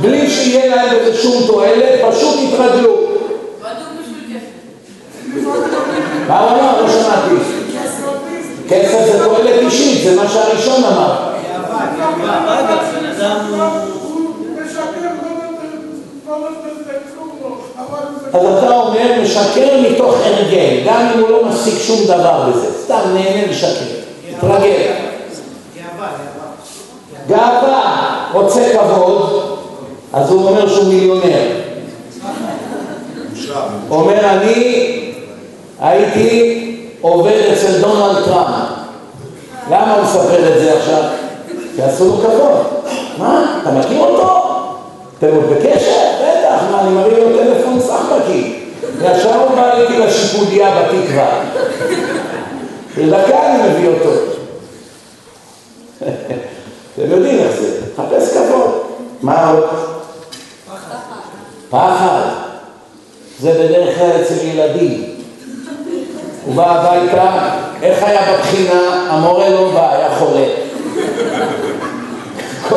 [SPEAKER 1] בלי שיהיה להם בזה שום תועלת, פשוט יתרגלו. מה הוא אמר? לא שמעתי. כסף זה תועלת אישית, זה מה שהראשון אמר.
[SPEAKER 2] גאווה, גאווה. אגב, בן אדם הוא...
[SPEAKER 3] הוא משקר, לא נותן, לא נותן לזה כלום לא. אבל זה
[SPEAKER 1] אז אתה אומר, משקר מתוך הרגל, גם אם הוא לא משיג שום דבר בזה, סתם נהנה לשקר, תתרגל.
[SPEAKER 2] גאווה,
[SPEAKER 1] רוצה כבוד, אז הוא אומר שהוא מיליונר. אומר, אני הייתי עובד אצל דונלד טראמפ. למה הוא מספר את זה עכשיו? כי עשו לו כבוד. מה? אתה מכיר אותו? אתם עוד בקשר? בטח, מה, אני מרים לו טלפון סחבקי. ישר הוא בא איתי לשיפודיה בתקווה. בדקה אני מביא אותו. אתם יודעים איך זה, חפש כבוד. מה עוד? פחד. זה בדרך כלל אצל ילדים. הוא בא הביתה, איך היה בבחינה? המורה לא בא, היה חולה. כל,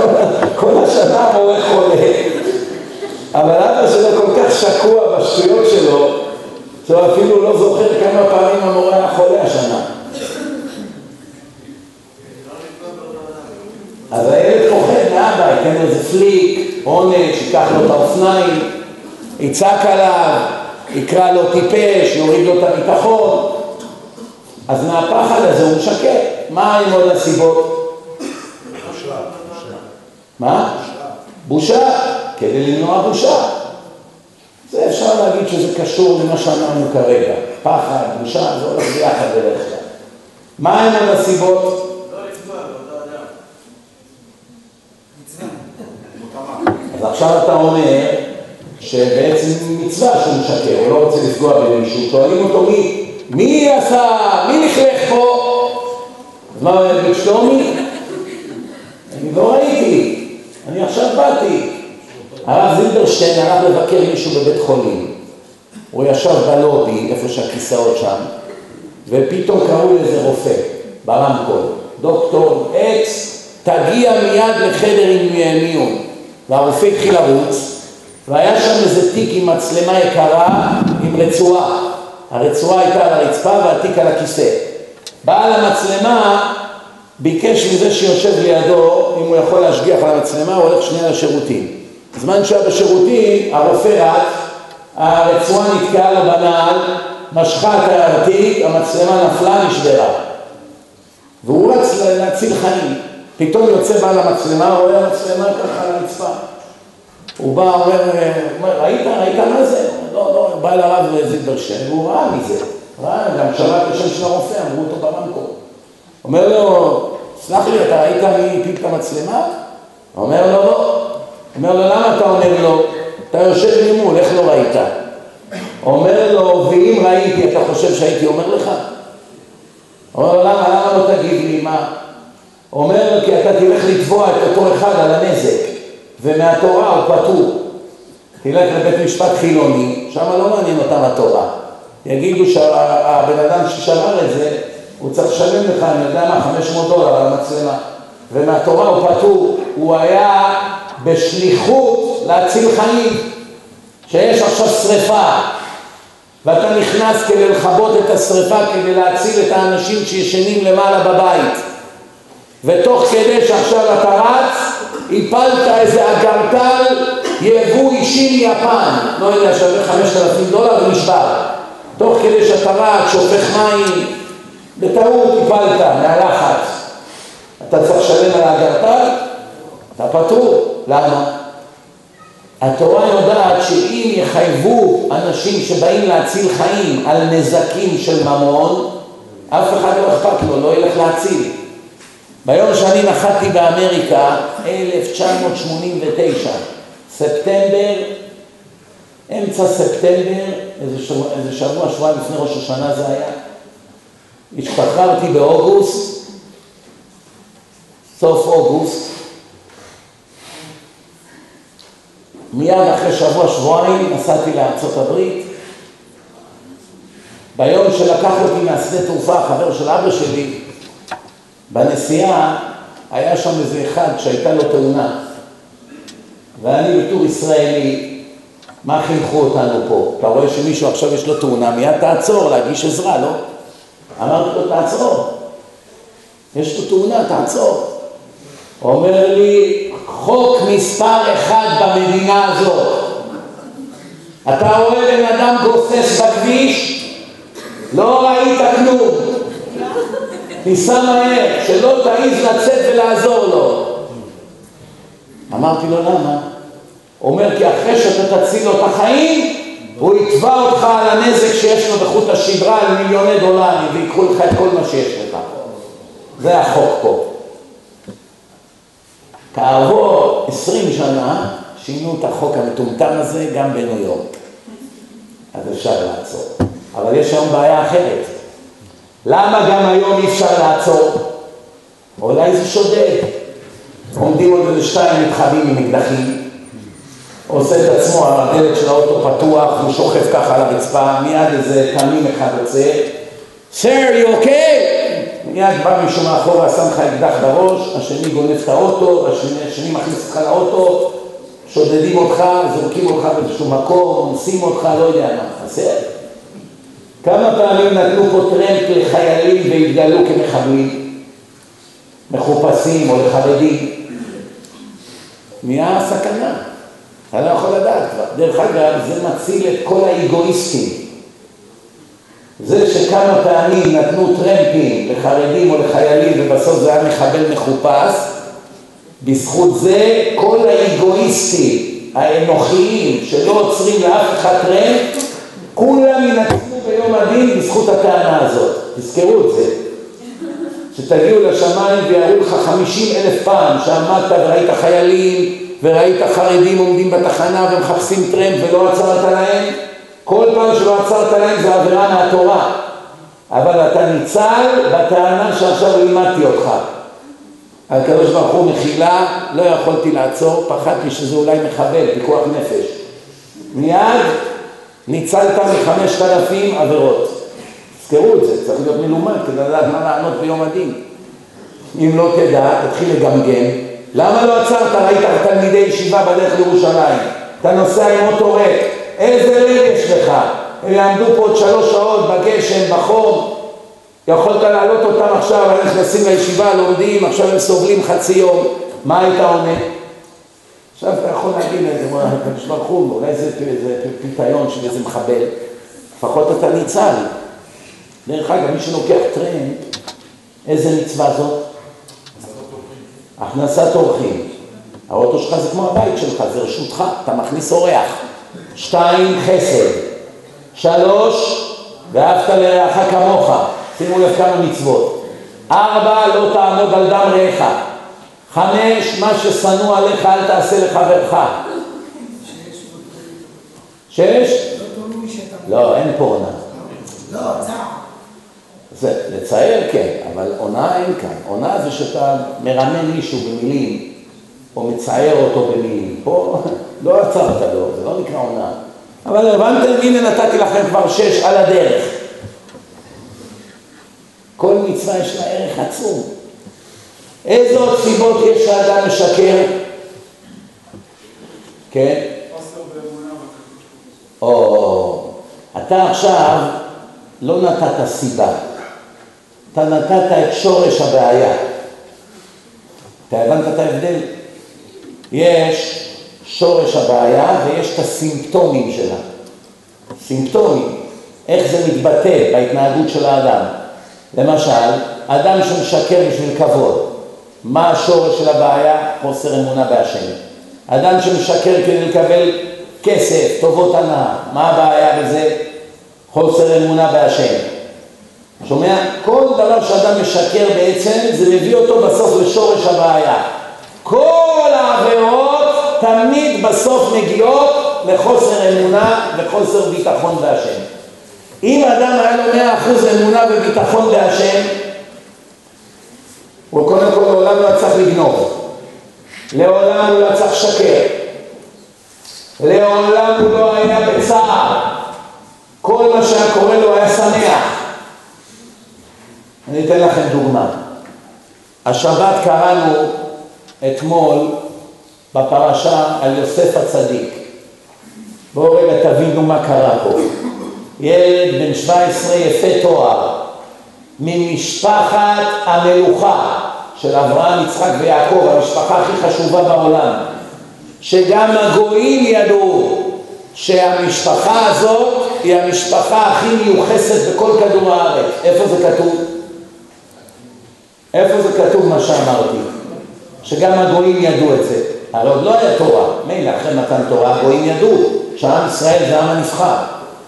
[SPEAKER 1] כל השנה המורה חולה. אבל אבא שלו כל כך שקוע בשטויות שלו, שהוא אפילו לא זוכר כמה פעמים המורה היה חולה השנה. אז הילד פוחד מאבא, ייתן לו איזה פליק, עונש, ייקח לו את האופניים, יצעק עליו, יקרא לו טיפש, יוריד לו את הביטחון. אז מהפחד הזה הוא משקר. מה עם עוד הסיבות? מה? בושה, כדי למנוע בושה. זה אפשר להגיד שזה קשור למה שאמרנו כרגע. פחד, בושה, זה הולך ביחד בדרך כלל. מה הם הסיבות? אז עכשיו אתה אומר שבעצם מצווה שהוא משקר, הוא לא רוצה לפגוע במישהו, שואלים אותו מי, מי עשה, מי לכלך פה? אז מה הוא יגיד שלומי? אני לא ראיתי, אני עכשיו באתי. הרב זילברשטיין הלך לבקר מישהו בבית חולים. הוא ישב בלובי, איפה שהכיסאות שם, ופתאום קראו לאיזה רופא, ברמקול, דוקטור אקס, תגיע מיד לחדר עם מיון. והרופא התחיל לרוץ, והיה שם איזה תיק עם מצלמה יקרה עם רצועה. הרצועה הייתה על הרצפה והתיק על הכיסא. בעל המצלמה ביקש מזה שיושב לידו, אם הוא יכול להשגיח על המצלמה, הוא הולך שנייה לשירותים. בזמן שהיה בשירותים, הרופא רץ, הרצועה נתקעה לו בנעל, משכה את התיק, המצלמה נפלה, נשברה. והוא רץ להציל חיים. פתאום יוצא בעל המצלמה, רואה המצלמה ככה על הרצפה. הוא בא, אומר, ראית, ראית מה זה? לא, לא, בא אל הרב זילברשטיין, והוא ראה מזה. ראה, גם שמע את השם של הרופא, אמרו אותו ברמקו. אומר לו, סלח לי, אתה ראית מי הפיל את המצלמה? אומר לו, לא. אומר לו, למה אתה אומר לו? אתה יושב ממול, איך לא ראית? אומר לו, ואם ראיתי, אתה חושב שהייתי אומר לך? אומר לו, למה, למה לא תגיד לי מה? אומר, כי אתה תלך לתבוע את אותו אחד על הנזק, ומהתורה הוא פטור. תלך לבית משפט חילוני, שם לא מעניין אותם התורה. יגידו שהבן אדם ששבר את זה, הוא צריך לשלם לך, אני יודע מה, 500 דולר על המצלמה. ומהתורה הוא פטור, הוא היה בשליחות להציל חיים. שיש עכשיו שריפה, ואתה נכנס כדי לכבות את השריפה, כדי להציל את האנשים שישנים למעלה בבית. ותוך כדי שעכשיו אתה רץ, הפלת איזה אגרטל יבוא אישי מיפן, לא יודע, שווה חמשת אלפים דולר ונשבר. תוך כדי שאתה רץ, שופך מים, בטעות הפלת מהלחץ. אתה צריך לשלם על האגרטל? אתה פטור. למה? התורה יודעת שאם יחייבו אנשים שבאים להציל חיים על נזקים של ממון, אף אחד לא אכפת לו, לא ילך להציל. ביום שאני נחתתי באמריקה, 1989, ספטמבר, אמצע ספטמבר, איזה שבוע, איזה שבוע, שבועיים לפני ראש השנה זה היה, השתחררתי באוגוסט, סוף אוגוסט, מיד אחרי שבוע, שבועיים, נסעתי לארצות הברית. ביום שלקח אותי מהשדה תעופה, חבר של אבא שלי, בנסיעה היה שם איזה אחד שהייתה לו תאונה. ואני בתור ישראלי, מה חינכו אותנו פה? אתה רואה שמישהו עכשיו יש לו תאונה, מיד תעצור, להגיש עזרה, לא? אמרתי לו, תעצור. יש לו תאונה, תעצור. אומר לי, חוק מספר אחד במדינה הזאת. אתה רואה בן אדם גוסס בכביש, לא ראית כלום. תיסע מהר, שלא תעיז לצאת ולעזור לו. אמרתי לו, למה? אומר, כי אחרי שאתה תציל לו את החיים, הוא יתבע אותך על הנזק שיש לו בחוט השדרה על מיליוני דולרים, ויקחו לך את כל מה שיש לך. זה החוק פה. כעבור עשרים שנה שינו את החוק המטומטם הזה גם בניו יורק. אז אפשר לעצור. אבל יש היום בעיה אחרת. למה גם היום אי אפשר לעצור? אולי זה שודד. עומדים עוד איזה שתיים מתחבאים עם אקדחים, עושה את עצמו, הדלת של האוטו פתוח, הוא שוכב ככה על הרצפה, מיד איזה תמים אחד יוצא, Sir, you okay? מיד בא מישהו מאחורה, שם לך אקדח בראש, השני גונב את האוטו, השני, השני מכניס אותך לאוטו, שודדים אותך, זורקים אותך באיזשהו מקום, אונסים אותך, לא יודע מה, חסר. כמה פעמים נתנו פה טרמפ לחיילים והתגלו כמחבלים, מחופשים או לחרדים? נהיה סכנה, אתה לא יכול לדעת כבר. דרך אגב, זה מציל את כל האגואיסטים. זה שכמה פעמים נתנו טרמפים לחרדים או לחיילים ובסוף זה היה מחבל מחופש, בזכות זה כל האגואיסטים האנוכיים שלא עוצרים לאף אחד טרמפ, כולם ינצחו ביום הדין בזכות הטענה הזאת. תזכרו את זה. שתגיעו לשמיים ויראו לך חמישים אלף פעם שעמדת וראית חיילים וראית חרדים עומדים בתחנה ומחפשים טרמפ ולא עצרת להם, כל פעם שלא עצרת להם זה עבירה מהתורה. אבל אתה ניצל בטענה שעכשיו לימדתי אותך. הקדוש ברוך הוא מחילה, לא יכולתי לעצור, פחדתי שזה אולי מחבל, פיקוח נפש. מיד ניצלת מחמשת אלפים עבירות. תזכרו את זה, צריך להיות מלומד כדי לדעת מה לענות ביום הדין. אם לא תדע, תתחיל לגמגם. למה לא עצרת? ראית תלמידי ישיבה בדרך לירושלים. אתה נוסע עם אוטו ריק, איזה לב יש לך? הם יעמדו פה עוד שלוש שעות בגשם, בחום. יכולת להעלות אותם עכשיו, הם נכנסים לישיבה, לומדים, עכשיו הם סובלים חצי יום. מה היית עונה? עכשיו אתה יכול להגיד לזה, הקדוש ברוך הוא, אולי זה פיתיון של איזה מחבל, לפחות אתה ניצל. דרך אגב, מי שלוקח טרנד, איזה מצווה זאת? הכנסת אורחים. האוטו שלך זה כמו הבית שלך, זה רשותך, אתה מכניס אורח. שתיים, חסד. שלוש, ואהבת לרעך כמוך. שימו לב כמה מצוות. ארבע, לא תעמוד על דם רעך. חמש, מה ששנוא עליך אל תעשה לחברך. שש? לא, אין פה עונה.
[SPEAKER 3] לא.
[SPEAKER 1] זה לצייר כן, אבל עונה אין כאן. עונה זה שאתה מרמה מישהו במילים, או מצייר אותו במילים. פה לא עצרת לו, זה לא נקרא עונה. אבל הבנתם? הנה נתתי לכם כבר שש על הדרך. כל מצווה יש לה ערך עצום. איזה עוד סיבות יש לאדם משקר? כן? או, אתה עכשיו לא נתת סיבה. אתה נתת את שורש הבעיה. אתה הבנת את ההבדל? יש שורש הבעיה ויש את הסימפטומים שלה. סימפטומים, איך זה מתבטא בהתנהגות של האדם. למשל, אדם שמשקר בשביל כבוד, מה השורש של הבעיה? חוסר אמונה בהשם. אדם שמשקר כדי לקבל כסף, טובות הנאה, מה הבעיה בזה? חוסר אמונה בהשם. שומע? כל דבר שאדם משקר בעצם, זה מביא אותו בסוף לשורש הבעיה. כל העבירות תמיד בסוף מגיעות לחוסר אמונה וחוסר ביטחון בהשם. אם אדם היה לו מאה אחוז אמונה וביטחון בהשם, הוא קודם כל לעולם לא צריך לגנוב, לעולם הוא לא צריך לשקר, לעולם הוא לא היה בצער, כל מה שהיה קורה לו היה שמח. אני אתן לכם דוגמה. השבת קראנו אתמול בפרשה על יוסף הצדיק. בואו רגע תבינו מה קרה פה. ילד בן 17 יפה תואר, ממשפחת המלוכה של אברהם, יצחק ויעקב, המשפחה הכי חשובה בעולם, שגם הגויים ידעו שהמשפחה הזאת היא המשפחה הכי מיוחסת בכל כדור הארץ. איפה זה כתוב? איפה זה כתוב מה שאמרתי? שגם הגויים ידעו את זה. הרי עוד לא היה תורה. מילא אחרי מתן תורה הגויים ידעו שעם ישראל זה העם הנבחר.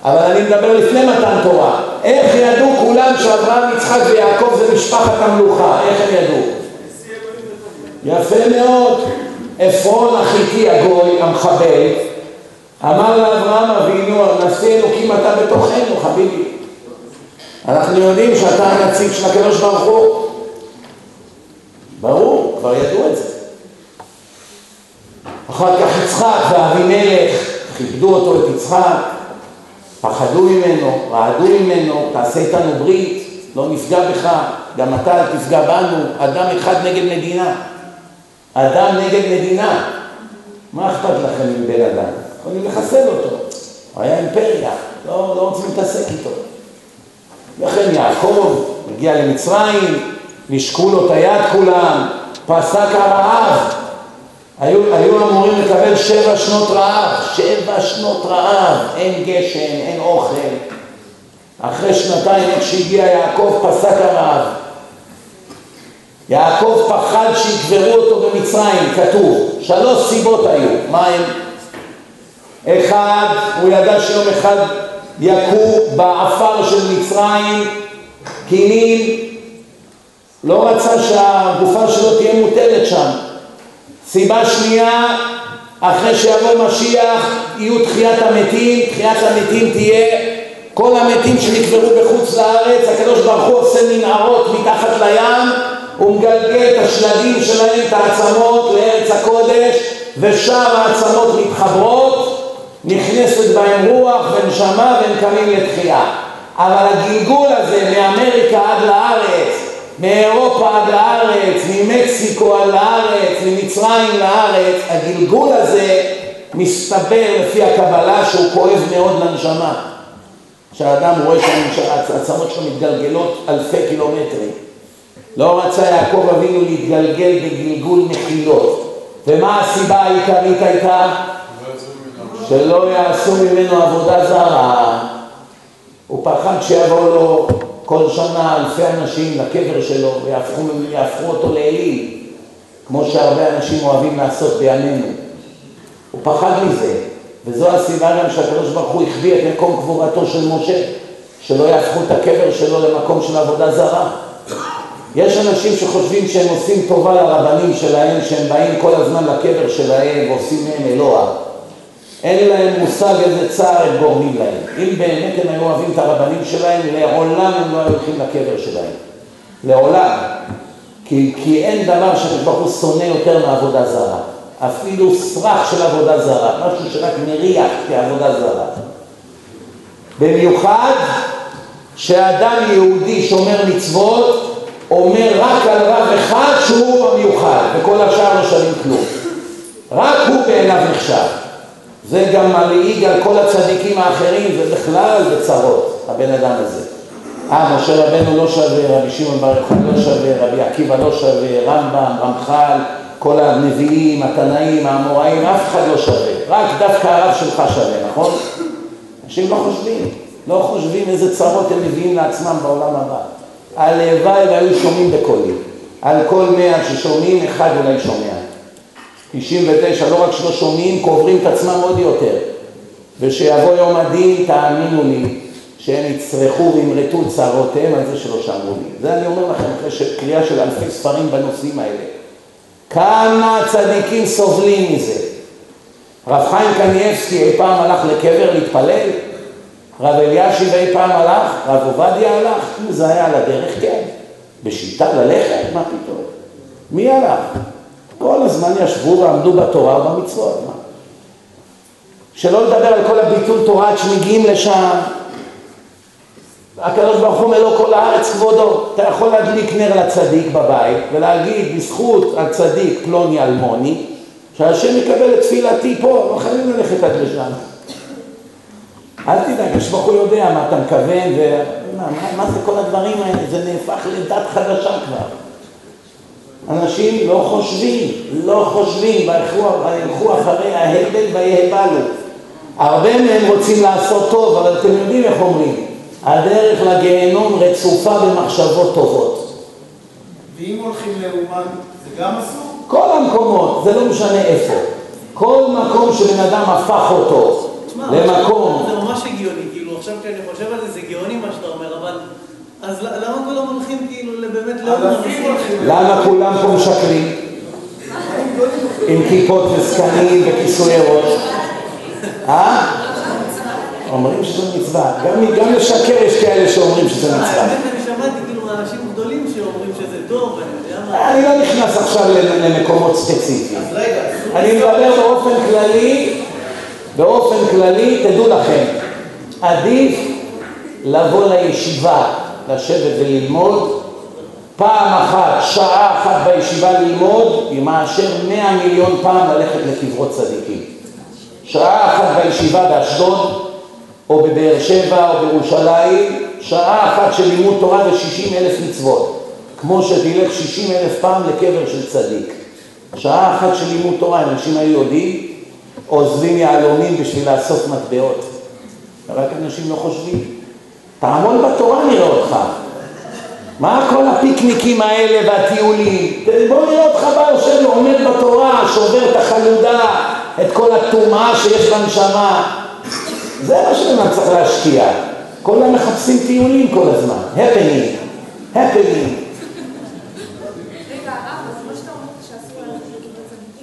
[SPEAKER 1] אבל אני מדבר לפני מתן תורה. איך ידעו כולם שאברהם, יצחק ויעקב זה משפחת המלוכה? איך הם ידעו? יפה מאוד. עפרון החיתי הגוי, המחבל, אמר לאברהם אבינו, נשיא אלוקים אתה בתוכנו, חביבי. אנחנו יודעים שאתה הנציג של הקדוש ברוך הוא. ברור, כבר ידעו את זה. אחר כך יצחק ואבימלך, כיבדו אותו את יצחק, פחדו ממנו, רעדו ממנו, תעשה איתנו ברית, לא נפגע בך, גם אתה אל תפגע בנו, אדם אחד נגד מדינה. אדם נגד מדינה. מה אכפת לכם עם בן אדם? יכולים לחסל אותו. הוא היה אימפריה, לא, לא רוצים להתעסק איתו. לכן יעקב הגיע למצרים, נשקו לו את היד כולם, פסק הרעב. היו, היו אמורים לקבל שבע שנות רעב, שבע שנות רעב, אין גשם, אין אוכל. אחרי שנתיים, איך שהגיע יעקב, פסק הרעב. יעקב פחד שיקברו אותו במצרים, כתוב. שלוש סיבות היו. מה הם? אחד, הוא ידע שיום אחד יכו בעפר של מצרים קינים, לא רצה שהגופה שלו תהיה מוטלת שם. סיבה שנייה, אחרי שיבוא משיח יהיו תחיית המתים, תחיית המתים תהיה כל המתים שנקברו בחוץ לארץ, הקדוש ברוך הוא עושה מנהרות מתחת לים, הוא מגלגל את השלדים שלהם, את העצמות לארץ הקודש, ושם העצמות מתחברות, נכנסת בהם רוח ונשמה והם קמים לתחייה. אבל הגלגול הזה מאמריקה עד לארץ, מאירופה עד לארץ, ממקסיקו עד לארץ, ממצרים לארץ, הגלגול הזה מסתבר לפי הקבלה שהוא כואב מאוד לנשמה. שהאדם רואה שהעצמות שלו מתגלגלות אלפי קילומטרים. לא רצה יעקב אבינו להתגלגל בגלגול מחילות. ומה הסיבה העיקרית הייתה? שלא יעשו ממנו עבודה זרה. הוא פחד שיבואו לו כל שנה אלפי אנשים לקבר שלו ויהפכו אותו לאליל, כמו שהרבה אנשים אוהבים לעשות בימינו. הוא פחד מזה, וזו הסיבה גם שהקדוש ברוך הוא החביא את מקום קבורתו של משה, שלא יהפכו את הקבר שלו למקום של עבודה זרה. יש אנשים שחושבים שהם עושים טובה לרבנים שלהם, שהם באים כל הזמן לקבר שלהם ועושים מהם אלוה. אין להם מושג איזה צער הם גורמים להם. אם באמת הם היו אוהבים את הרבנים שלהם, לעולם הם לא היו הולכים לקבר שלהם. לעולם. כי, כי אין דבר שהקדוש הוא שונא יותר מעבודה זרה. אפילו סרח של עבודה זרה, משהו שרק מריח כעבודה זרה. במיוחד שאדם יהודי שומר מצוות אומר רק על רב אחד שהוא המיוחד, וכל השאר לא שווים כלום. רק הוא בעיניו נחשב. זה גם מלעיג על כל הצדיקים האחרים, ובכלל בצרות, הבן אדם הזה. אה, משה רבנו לא שווה, רבי שמעון בר יוחנן לא שווה, רבי עקיבא לא שווה, רמב"ם, רמח"ל, כל הנביאים, התנאים, האמוראים, אף אחד לא שווה. רק דווקא הרב שלך שווה, נכון? אנשים לא חושבים, לא חושבים איזה צרות הם מביאים לעצמם בעולם הבא. הלוואי והיו שומעים בקולי. על כל מאה ששומעים, אחד אולי שומע. 99, לא רק שלא שומעים, קוברים את עצמם עוד יותר. ושיבוא יום הדין, תאמינו לי, שהם יצרכו וימרטו צערותיהם על זה שלא שמעו לי. זה אני אומר לכם אחרי קריאה של אלפי ספרים בנושאים האלה. כמה צדיקים סובלים מזה. רב חיים קניאבסקי אי פעם הלך לקבר להתפלל? רב אלישיב אי פעם הלך? רב עובדיה הלך? אם זה היה על הדרך, כן. בשיטה ללכת? מה פתאום? מי הלך? כל הזמן ישבו ועמדו בתורה ובמצוות. שלא לדבר על כל הביטול תורה עד שמגיעים לשם. הקדוש ברוך הוא לו כל הארץ כבודו. אתה יכול להדליק נר לצדיק בבית ולהגיד בזכות הצדיק פלוני אלמוני שהשם יקבל את תפילתי פה, לא חייבים ללכת עד לשם. אל תדאג, הקדוש ברוך הוא יודע מה אתה מכוון ומה מה, מה זה כל הדברים האלה, זה נהפך לדת חדשה כבר. אנשים לא חושבים, לא חושבים, וילכו אחרי ההבל ויהבלו. הרבה מהם רוצים לעשות טוב, אבל אתם יודעים איך אומרים, הדרך לגיהנום רצופה במחשבות טובות.
[SPEAKER 2] ואם הולכים לאומן, זה גם אסור?
[SPEAKER 1] כל המקומות, זה לא משנה איפה. כל מקום שבן אדם הפך אותו למקום...
[SPEAKER 2] זה ממש הגיוני, כאילו עכשיו כשאני חושב על זה, זה גאוני מה שאתה אומר, אבל... אז למה כולם הולכים כאילו באמת לאומן?
[SPEAKER 1] למה כולם פה משקרים? עם כיפות וזקנים וכיסוי ראש? אה? אומרים שזה מצווה. גם לשקר יש כאלה שאומרים שזה מצווה.
[SPEAKER 2] האמת, אני שמעתי כאילו מאנשים גדולים שאומרים שזה טוב, אני יודע מה...
[SPEAKER 1] אני לא נכנס עכשיו למקומות ספציפיים. אני מדבר באופן כללי, באופן כללי, תדעו לכם, עדיף לבוא לישיבה, לשבת וללמוד, פעם אחת, שעה אחת בישיבה ללמוד, מאשר מאה מיליון פעם ללכת לקברות צדיקים. שעה אחת בישיבה באשדוד, או בבאר שבע, או בירושלים, שעה אחת של לימוד תורה ושישים אלף מצוות, כמו שתלך שישים אלף פעם לקבר של צדיק. שעה אחת של לימוד תורה, אנשים היו יודעים, עוזבים יהלומים בשביל לאסוף מטבעות. רק אנשים לא חושבים. תעמוד בתורה נראה אותך. מה כל הפיקניקים האלה והטיולים? בוא נראה אותך בא יושב ועומד בתורה, שובר את החלודה, את כל הטומאה שיש בנשמה. זה מה שבן צריך להשקיע. כולם מחפשים טיולים כל הזמן. הפנינג, הפנינג.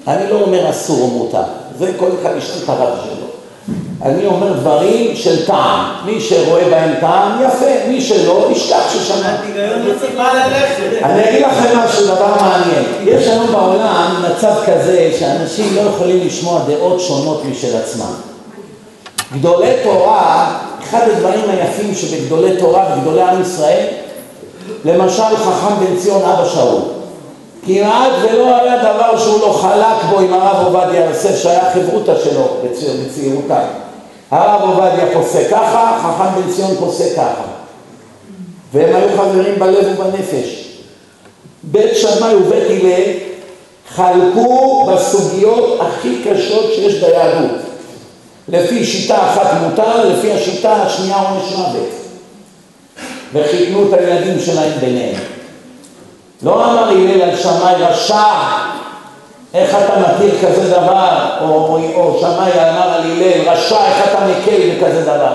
[SPEAKER 1] אני לא אומר אסור או מותר, זה כל אחד ישאל את הרב שלו. אני אומר דברים של טעם, מי שרואה בהם טעם, יפה, מי שלא, ישכח ששמעתי. אני אגיד לכם משהו, דבר מעניין. יש לנו בעולם מצב כזה שאנשים לא יכולים לשמוע דעות שונות משל עצמם. גדולי תורה, אחד הדברים היפים שבגדולי תורה וגדולי עם ישראל, למשל חכם בן ציון אבא שאול. כמעט ולא היה דבר שהוא לא חלק בו עם הרב עובדיה יוסף שהיה חברותא שלו בצעירותיו. הרב עובדיה פוסק ככה, חכם בן ציון פוסק ככה. והם היו חברים בלב ובנפש. בית שמאי ובית הלל חלקו בסוגיות הכי קשות שיש ביהדות. לפי שיטה אחת מותר, לפי השיטה השנייה עונש מוות. וחיתנו את הילדים שלהם ביניהם. לא אמר הלל על שמאי רשע, איך אתה מכיר כזה דבר, או, או, או שמאי אמר על הלל, רשע, איך אתה מקל בכזה דבר.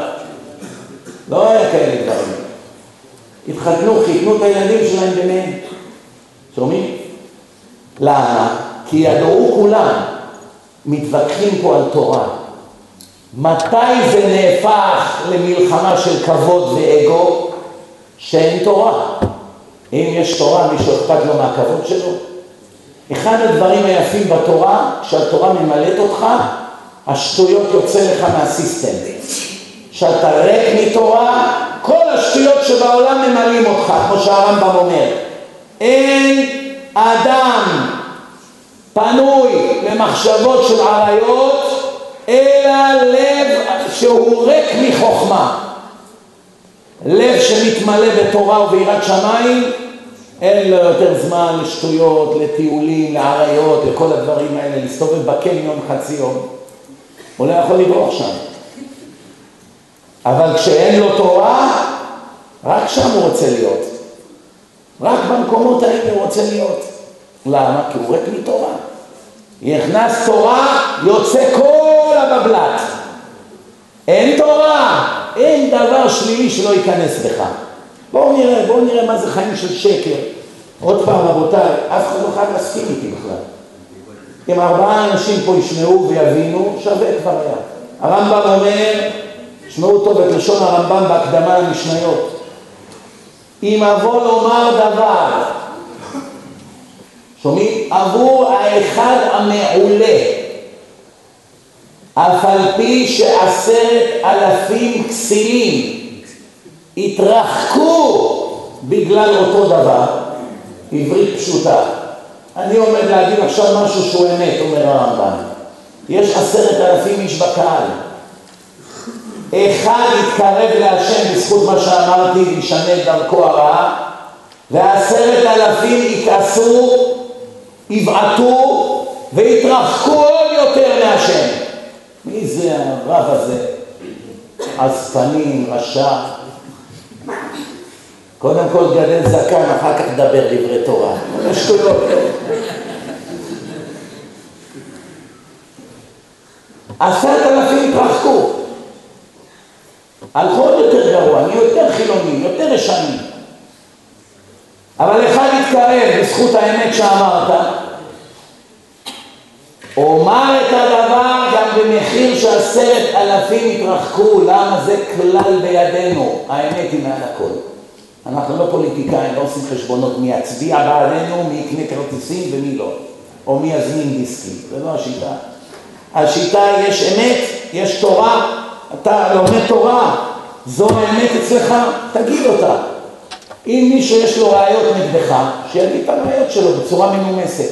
[SPEAKER 1] לא היה כאלה דברים. התחתנו, חיתנו את הילדים שלהם ביניהם. שומעים? למה? כי ידעו כולם, מתווכחים פה על תורה. מתי זה נהפך למלחמה של כבוד ואגו? שאין תורה. אם יש תורה, מישהו אכפת לו מהכבוד שלו? אחד הדברים היפים בתורה, כשהתורה ממלאת אותך, השטויות יוצא לך מהסיסטם. כשאתה ריק מתורה, כל השטויות שבעולם ממלאים אותך, כמו שהרמב"ם אומר. אין אדם פנוי למחשבות של עריות, אלא לב שהוא ריק מחוכמה. לב שמתמלא בתורה וביראת שמיים, אין לו יותר זמן לשטויות, לטיולים, לעריות, לכל הדברים האלה, להסתובב בקניון חצי יום. הוא לא יכול לברוח שם. אבל כשאין לו תורה, רק שם הוא רוצה להיות. רק במקומות האלה הוא רוצה להיות. למה? כי הוא ריק מתורה. נכנס תורה, יוצא כל הבבלת. אין תורה, אין דבר שלילי שלא ייכנס בך. בואו נראה, בואו נראה מה זה חיים של שקר. עוד פעם, רבותיי, אף אחד לא חייב להסכים איתי בכלל. אם ארבעה אנשים פה ישמעו ויבינו, שווה כבר היה. הרמב"ם אומר, שמעו טוב את לשון הרמב"ם בהקדמה למשניות. אם אבוא לומר דבר, שומעים? עבור האחד המעולה, אף על פי שעשרת אלפים כסילים התרחקו בגלל אותו דבר, עברית פשוטה. אני עומד להגיד עכשיו משהו שהוא אמת, אומר הרמב"ם. יש עשרת אלפים איש בקהל. אחד יתקרב להשם בזכות מה שאמרתי וישנה את דרכו הרעה, ועשרת אלפים יכעסו, יבעטו ויתרחקו עוד יותר מהשם. מי זה הרב הזה? עזפנים, רשע. קודם כל גדל זקן, אחר כך דבר דברי תורה. שטויות. עשרת אלפים התרחקו. הלכו עוד יותר גרוע, נהיו יותר חילונים, יותר ישנים. אבל אחד התקרב בזכות האמת שאמרת, אומר את הדבר גם במחיר שעשרת אלפים יתרחקו, למה זה כלל בידינו, האמת היא מעל הכל. אנחנו לא פוליטיקאים, לא עושים חשבונות מי יצביע בעדינו, מי יקנה כרטיסים ומי לא, או מי יזמין דיסקים, זה לא השיטה. השיטה יש אמת, יש תורה, אתה לומד תורה, זו האמת אצלך, תגיד אותה. אם מישהו יש לו ראיות נגדך, שיגיד את הראיות שלו בצורה מנומסת.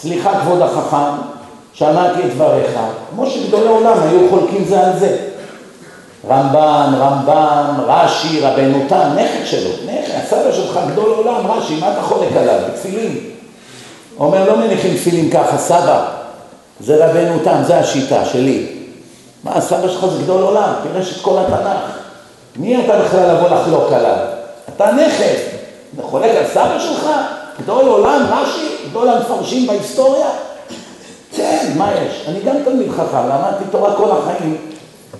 [SPEAKER 1] סליחה כבוד החכם, שמעתי את דבריך, כמו שגדולי עולם היו חולקים זה על זה. רמב"ן, רמב"ם, רש"י, רבנו תם, נכד שלו, נכד, הסבא שלך גדול עולם, רש"י, מה אתה חולק עליו? בתפילין. אומר, לא מניחים תפילין ככה, סבא, זה רבנו תם, זה השיטה שלי. מה, הסבא שלך זה גדול עולם, פירש את כל התנ"ך. מי אתה בכלל לבוא לחלוק עליו? אתה נכד, אתה חולק על סבא שלך? גדול עולם, רש"י, גדול המפרשים בהיסטוריה? כן, מה יש? אני גם תלמיד חכם, למדתי תורה כל החיים,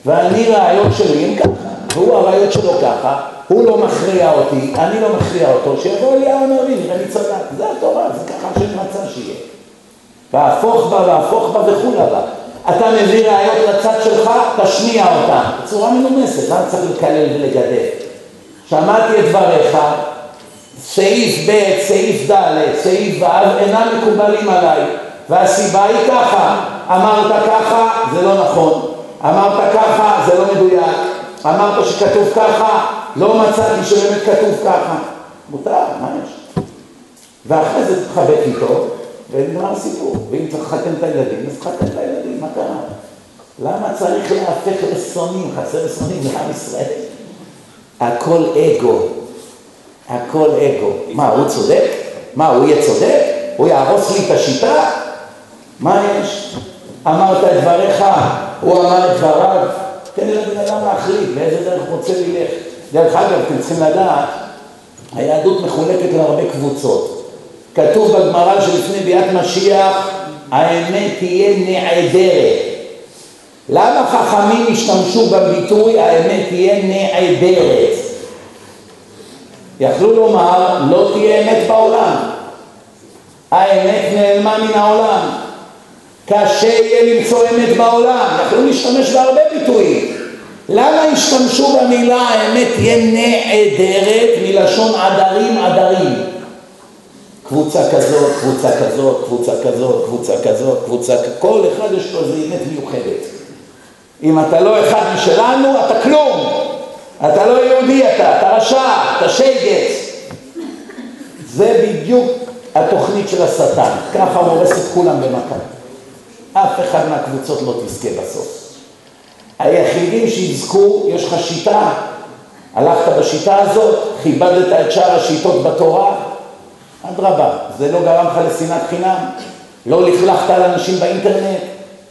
[SPEAKER 1] ואני ראיות שלי הם ככה, והוא הראיות שלו ככה, הוא לא מכריע אותי, אני לא מכריע אותו, שיבוא אליהו הנביא, לי צדק, זה התורה, זה ככה השם רצה שיהיה. והפוך בה והפוך בה וכולה בה. אתה מביא ראיות לצד שלך, תשמיע אותן, בצורה מנומסת, למה צריך לקלל ולגדל? שמעתי את דבריך, סעיף ב', סעיף ד', סעיף ו', אינם מקובלים עליי, והסיבה היא ככה, אמרת ככה, זה לא נכון, אמרת ככה, זה לא מדויק, אמרת שכתוב ככה, לא מצאתי שבאמת כתוב ככה. מותר, מה יש? ואחרי זה תתחבק איתו, ונגמר הסיפור. ואם צריך לחתן את הילדים, אז תחתן את הילדים, מה קרה? למה צריך להפך לשונאים, חסר לשונאים לעם ישראל? הכל אגו. הכל אגו. מה, הוא צודק? מה, הוא יהיה צודק? הוא יהרוס לי את השיטה? מה יש? אמרת את דבריך, הוא אמר את דבריו, תן לבן אדם להחליט באיזה דרך רוצה ללך. דרך אגב, אתם צריכים לדעת, היהדות מחולקת להרבה קבוצות. כתוב בגמרא שלפני ביאת משיח, האמת תהיה נעדרת. למה חכמים השתמשו בביטוי האמת תהיה נעדרת? יכלו לומר, לא תהיה אמת בעולם. האמת נעלמה מן העולם. קשה יהיה למצוא אמת בעולם. יכלו להשתמש בהרבה ביטויים. למה השתמשו במילה האמת תהיה נעדרת מלשון עדרים עדרים? קבוצה כזאת, קבוצה כזאת, קבוצה כזאת, קבוצה כזאת, קבוצה כזאת, כל אחד יש לו איזה אמת מיוחדת. אם אתה לא אחד משלנו, אתה כלום. אתה לא יהודי אתה, אתה רשע, אתה שייגץ. זה בדיוק התוכנית של השטן. ככה הוא הורס את כולם במכה. אף אחד מהקבוצות לא תזכה בסוף. היחידים שיזכו, יש לך שיטה, הלכת בשיטה הזאת, כיבדת את שאר השיטות בתורה, אדרבה, זה לא גרם לך לשנאת חינם, לא לכלכת על אנשים באינטרנט,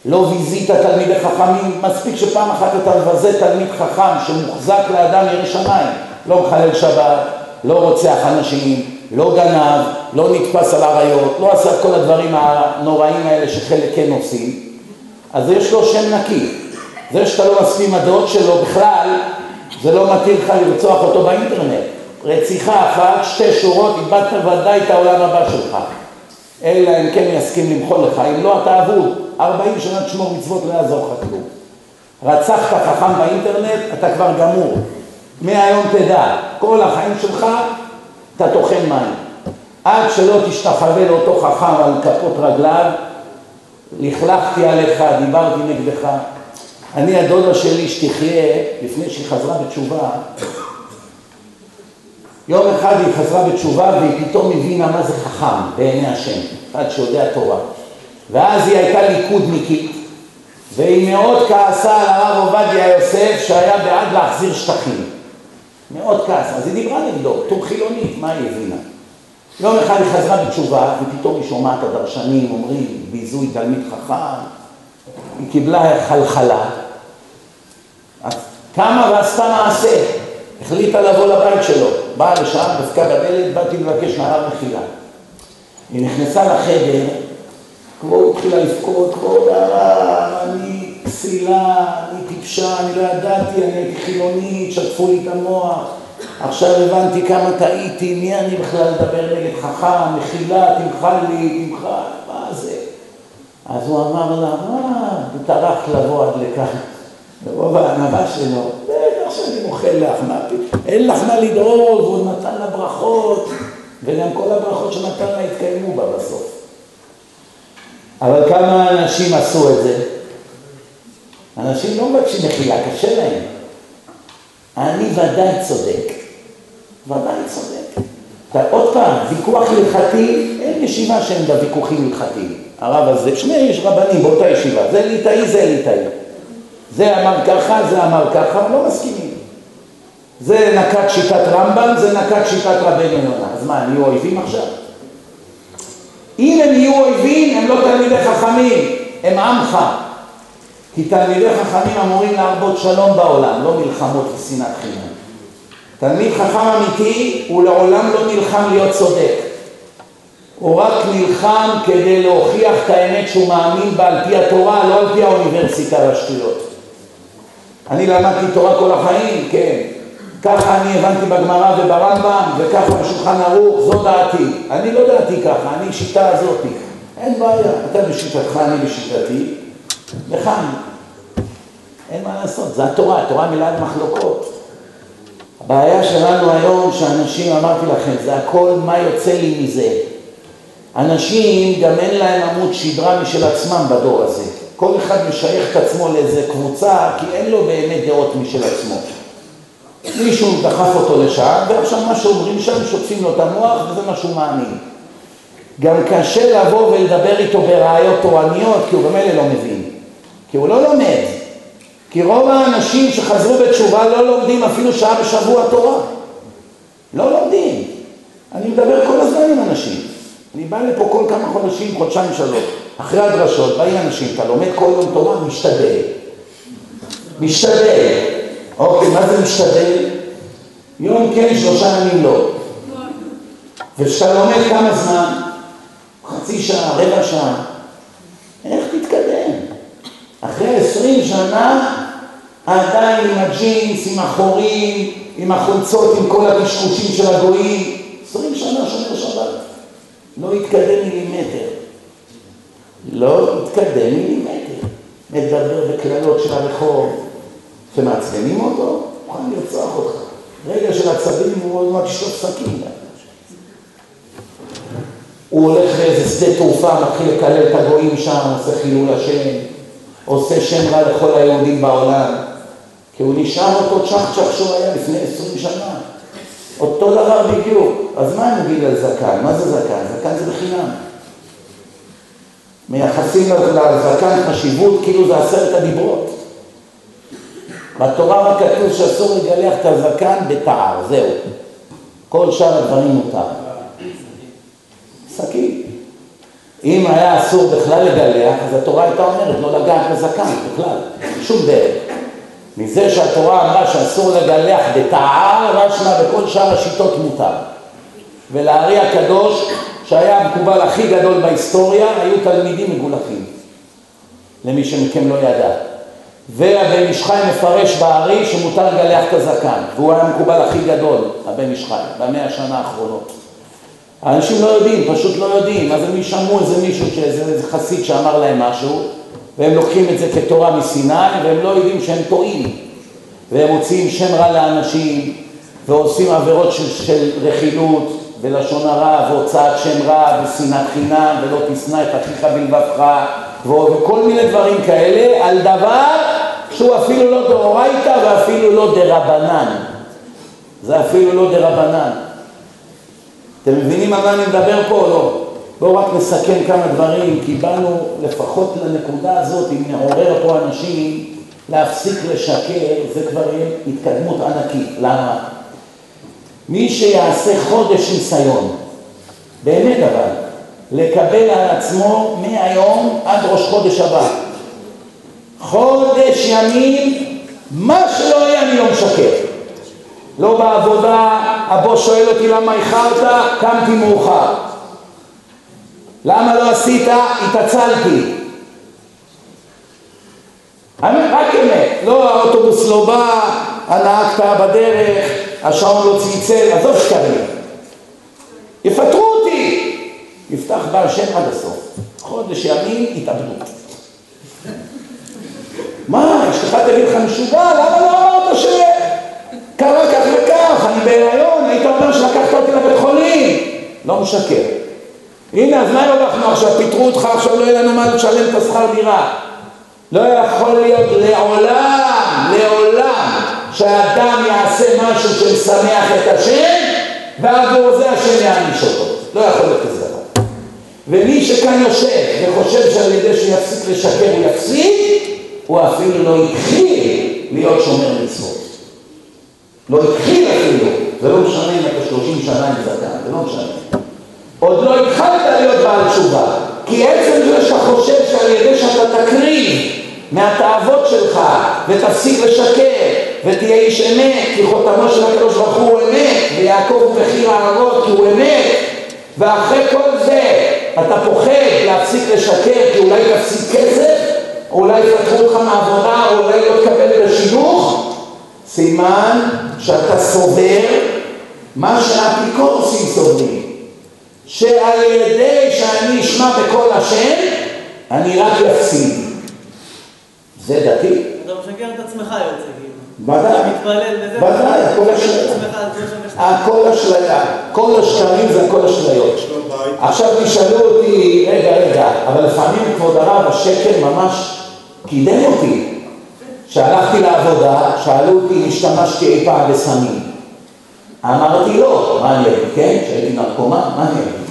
[SPEAKER 1] לא ויזית תלמידי חכמים, מספיק שפעם אחת אתה מבזה תלמיד חכם שמוחזק לאדם ירא שמיים, לא מחלל שבת, לא רוצח אנשים, לא גנב, לא נתפס על עריות, לא עשה את כל הדברים הנוראים האלה שחלק כן עושים, אז יש לו שם נקי. זה שאתה לא מסכים עם הדעות שלו בכלל, זה לא מתאים לך לרצוח אותו באינטרנט. רציחה אחת, שתי שורות, איבדת ודאי את העולם הבא שלך. אלא אם כן יסכים למחול לך, אם לא אתה אבוד, 40 שנה תשמור מצוות לא יעזור לך כלום. רצחת חכם באינטרנט, אתה כבר גמור. מהיום תדע, כל החיים שלך אתה טוחן מים. עד שלא תשתחווה לאותו חכם על כפות רגליו, לכלכתי עליך, דיברתי נגדך, אני הדודה שלי שתחיה, לפני שהיא חזרה בתשובה, יום אחד היא חזרה בתשובה והיא פתאום הבינה מה זה חכם בעיני השם, אחד שיודע תורה. ואז היא הייתה ליכודניקית, והיא מאוד כעסה על הרב עובדיה יוסף שהיה בעד להחזיר שטחים. מאוד כעסה. אז היא דיברה נגדו, תור חילונית, מה היא הבינה? יום אחד היא חזרה בתשובה, ופתאום היא שומעת הדרשנים אומרים, ביזוי תלמיד חכם, היא קיבלה חלחלה, קמה ועשתה מעשה, החליטה לבוא לבית שלו, באה לשם, דפקה בדלת, באתי לבקש נהר מחילה. היא נכנסה לחדר, כמו התחילה לבכות, הרב, אני פסילה, טיפשה, אני לא ידעתי, אני הייתי חילונית, שטפו לי את המוח, עכשיו הבנתי כמה טעיתי, מי אני בכלל לדבר נגד חכם, מחילה, תמחל לי, תמחל, מה זה? אז הוא אמר לה, מה, טרחת לבוא עד לכאן. ברוב הענווה שלו, בטח שאני מוחל לך, מה אין לך מה לדאוג, הוא נתן לה ברכות, וגם כל הברכות שנתן לה התקיימו בה בסוף. אבל כמה אנשים עשו את זה? אנשים לא מבקשים מחילה, קשה להם. אני ודאי צודק, ודאי צודק. עוד פעם, ויכוח הלכתי, אין ישיבה שאין בה ויכוחים הלכתיים. הרב הזה, שני יש רבנים באותה ישיבה, זה ליטאי, זה ליטאי. זה אמר ככה, זה אמר ככה, לא מסכימים. זה נקט שיטת רמב"ם, זה נקט שיטת רבנו יונה. אז מה, הם יהיו אויבים עכשיו? אם הם יהיו אויבים, הם לא תלמידי חכמים, הם עמך. כי תלמידי חכמים אמורים להרבות שלום בעולם, לא מלחמות ושנאת חינם. תלמיד חכם אמיתי הוא לעולם לא נלחם להיות צודק. הוא רק נלחם כדי להוכיח את האמת שהוא מאמין בה על פי התורה, לא על פי האוניברסיטה והשטויות. אני למדתי תורה כל החיים, כן. ככה אני הבנתי בגמרא וברמב"ם, וככה בשולחן ערוך, זו דעתי. אני לא דעתי ככה, אני שיטה הזאתי. אין בעיה, אתה בשיטתך, אני בשיטתי, לכאן. אין מה לעשות, זה התורה, התורה מלאה מחלוקות. הבעיה שלנו היום שאנשים, אמרתי לכם, זה הכל מה יוצא לי מזה. אנשים גם אין להם עמוד שדרה משל עצמם בדור הזה. כל אחד משייך את עצמו לאיזה קבוצה כי אין לו באמת דעות משל עצמו. מישהו דחף אותו לשם ועכשיו מה שאומרים שם שוטפים לו את המוח וזה מה שהוא מאמין. גם קשה לבוא ולדבר איתו בראיות תורניות כי הוא במילא לא מבין. כי הוא לא לומד. כי רוב האנשים שחזרו בתשובה לא לומדים אפילו שעה בשבוע תורה. לא לומדים. אני מדבר כל הזמן עם אנשים. אני בא לפה כל כמה חודשים, חודשיים שלוש. אחרי הדרשות באים אנשים, אתה לומד כל יום תורה, משתדל. משתדל. אוקיי, מה זה משתדל? יום כן, שלושה ימים לא. וכשאתה לומד כמה זמן? חצי שעה, רבע שעה. איך תתקדם? אחרי עשרים שנה עדיין עם הג'ינס, עם החורים, עם החולצות, עם כל הקשקושים של הגויים. עשרים שנה שומר שבת. לא יתקדם מילימטר. לא יתקדם מילימטר. מדבר בקללות של הרחוב. שמעצבנים אותו, מוכן לרצוח אותך. רגע של עצבים הוא עוד מעט ישלוף סכין. הוא הולך לאיזה שדה תעופה, מתחיל לקלל את הגויים שם, עושה חילול השם, עושה שם רע לכל היהודים בעולם, כי הוא נשאר אותו צ'חצ'ח שהוא היה לפני עשרים שנה. אותו דבר בדיוק. אז מה אני אגיד על זקן? מה זה זקן? זקן זה בחינם. מייחסים לזקן חשיבות כאילו זה עשרת הדיברות. בתורה רק כתוב שאסור לגלח את הזקן בתער, זהו. כל שאר הדברים מותר. סכין. אם היה אסור בכלל לגלח, אז התורה הייתה אומרת לא לגעת בזקן בכלל, שום דרך. מזה שהתורה אמרה שאסור לגלח בתער, רשמה בכל שאר השיטות מותר. ולארי הקדוש, שהיה המקובל הכי גדול בהיסטוריה, היו תלמידים מגולחים. למי שמכם לא ידע. והבן איש חי מפרש בארי שמותר לגלח את הזקן, והוא היה המקובל הכי גדול, הבן איש חי, במאה השנה האחרונות. האנשים לא יודעים, פשוט לא יודעים, אז הם ישמעו איזה מישהו, איזה חסיד שאמר להם משהו, והם לוקחים את זה כתורה מסיני, והם לא יודעים שהם טועים, והם מוציאים שם רע לאנשים, ועושים עבירות של, של רכילות, ולשון הרע, והוצאת שם רע, ושנאת חינם, ולא תשנא את אחיך בלבבך, וכל מיני דברים כאלה, על דבר שהוא אפילו לא דאורייתא ואפילו לא דרבנן. זה אפילו לא דרבנן. אתם מבינים על מה אני מדבר פה או לא? בואו רק נסכם כמה דברים, כי באנו לפחות לנקודה הזאת, אם נעורר פה אנשים להפסיק לשקר, זה כבר יהיה התקדמות ענקית. למה? מי שיעשה חודש ניסיון, באמת אבל, לקבל על עצמו מהיום עד ראש חודש הבא. חודש ימים, מה שלא יהיה אני לא משקר. לא בעבודה, הבוס שואל אותי למה איחרת, קמתי מאוחר. למה לא עשית? התעצלתי. רק אמת, לא האוטובוס לא בא, הנהג טעה בדרך, השעון לא צלצל, עזוב שקרים. יפטרו אותי. יפתח בעל שם עד הסוף. חודש ימים התאבדות. מה, אשתך תגיד לך משוגע? למה לא משקר. הנה, אז מה הרווחנו עכשיו? פיטרו אותך, עכשיו לא יהיה לנו מה לשלם את השכר דירה. לא יכול להיות לעולם, לעולם, שאדם יעשה משהו שמשמח את השם, ועבור זה השם יעניש אותו. לא יכול להיות כזה דבר. ומי שכאן יושב וחושב שעל ידי שיפסיק לשקר הוא יפסיק, הוא אפילו לא התחיל להיות שומר מצוות. לא התחיל אפילו, זה לא משנה אם אתה שלושים שנה עם זקן, זה לא משנה. עוד לא התחלת להיות בעל תשובה, כי עצם זה שאתה חושב שעל ידי שאתה תקריב מהתאוות שלך ותפסיק לשקר ותהיה איש אמת, כי חותמו של הקדוש ברוך הוא אמת, ויעקב הוא מחיר הערות כי הוא אמת, ואחרי כל זה אתה פוחד להפסיק לשקר כי אולי תפסיק כסף, או אולי יפתחו אותך מעבודה, או אולי לא תקבל את השילוך, סימן שאתה סובר מה שהאפיקורסים סוברים, שעל ידי שאני אשמע בקול השם, אני רק אפסיד. זה דתי.
[SPEAKER 2] אתה משקר את עצמך יוצא כאילו.
[SPEAKER 1] ודאי, ודאי, הכל אשליה. הכל אשליה, כל השקרים זה הכל אשליות. עכשיו תשאלו אותי, רגע, רגע, אבל לפעמים כבוד הרב, השקר ממש קידם אותי. כשהלכתי לעבודה, שאלו אותי אם השתמשתי אי פעם בסמים. אמרתי לא, מה אני אגיד, כן? כשהייתי נרקומן, מה אני אגיד?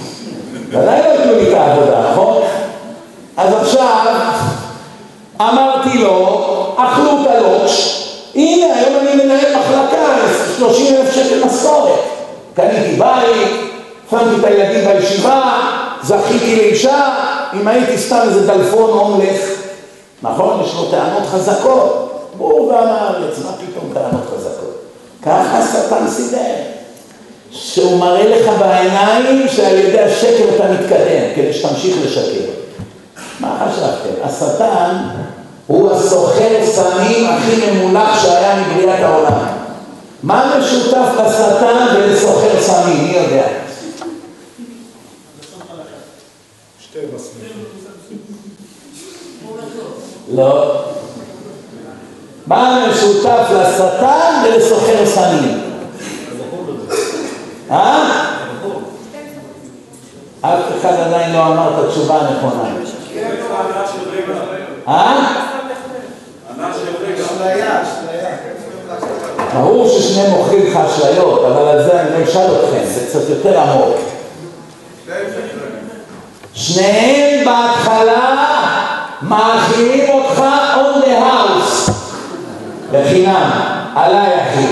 [SPEAKER 1] ודאי לא ייתנו לי את העבודה, נכון? אז עכשיו אמרתי לו, אכלו את הלוקש, הנה היום אני מנהל מחלקה, 30 אלף שקל משכורת. קניתי בית, שמתי את הילדים בישיבה, זכיתי לאישה, אם הייתי סתם איזה דלפון הומלס, נכון? יש לו טענות חזקות. בור ועם הארץ, מה פתאום טענות חזקות? ככה השטן סידר. שהוא מראה לך בעיניים שעל ידי השקר אתה מתקדם, כדי שתמשיך לשקר. מה חשבתם? השטן הוא הסוחר סמים הכי ממולח שהיה מבריאת העולם. מה משותף לשטן ולסוחר סמים? מי יודע? לא. מה משותף לשטן ולסוחר סמים? אה? אף אחד עדיין לא אמר את התשובה הנכונה. אה? ברור ששניהם מוכרים לך אשליות, אבל על זה אני לא אשאל אתכם, זה קצת יותר עמוק. שניהם בהתחלה מאכילים אותך on the house, בחינם, עליי אחי.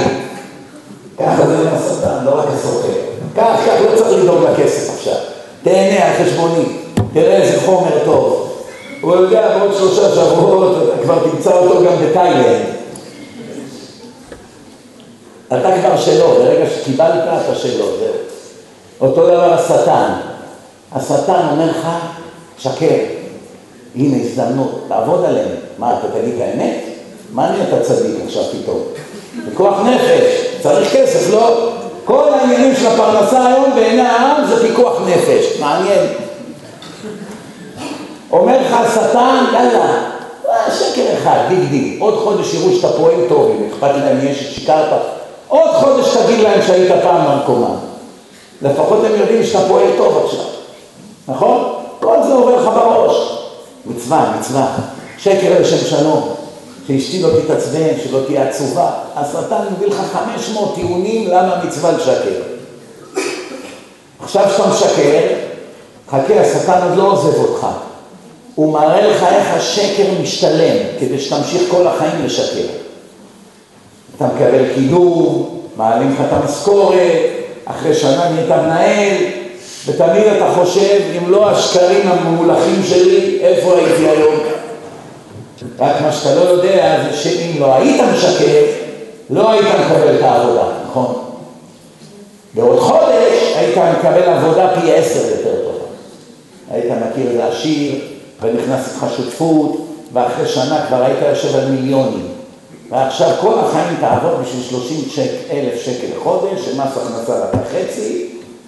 [SPEAKER 1] ככה זה עם השטן, לא רק הסוחר. כך, כך, לא צריך לדאוג לכסף עכשיו. תהנה על חשבוני, תראה איזה חומר טוב. הוא יודע, בעוד שלושה שבועות כבר תמצא אותו גם בתאילנד. אתה כבר שלו, ברגע שקיבלת אתה שלו, זהו. אותו דבר השטן. השטן אומר לך, שקר, הנה הזדמנות, תעבוד עליהם. מה, אתה תגיד את האמת? מה נהיית צדיק עכשיו פתאום? בכוח נפש, צריך כסף, לא? כל העניינים של הפרנסה היום בעיני העם זה פיקוח נפש, מעניין. אומר לך השטן, יאללה, אה, שקר אחד, דיג דיג, עוד חודש יראו שאתה פועל טוב, אם אכפת להם יש ששיקרת, עוד חודש תגיד להם שהיית פעם נרקומן. לפחות הם יודעים שאתה פועל טוב עכשיו, נכון? כל זה עובר לך בראש. מצווה, מצווה. שקר לשם שלום. שאשתי לא תתעצבן, שלא תהיה עצובה. השטן מביא לך 500 טיעונים למה מצווה לשקר. עכשיו שאתה משקר, חכה, השטן עוד לא עוזב אותך. הוא מראה לך איך השקר משתלם, כדי שתמשיך כל החיים לשקר. אתה מקבל קידום, מעלים לך את המשכורת, אחרי שנה נהיית מנהל, ותמיד אתה חושב, אם לא השקרים הממולחים שלי, איפה הייתי היום? רק מה שאתה לא יודע זה שאם לא היית משקר, לא היית מקבל את העבודה, נכון? בעוד חודש היית מקבל עבודה פי עשר יותר טובה. היית מכיר איזה עשיר, ונכנס איתך שותפות, ואחרי שנה כבר היית יושב על מיליונים. ועכשיו כל החיים תעבוד בשביל 30 שק, אלף שקל לחודש, שמס הכנסה לקח חצי,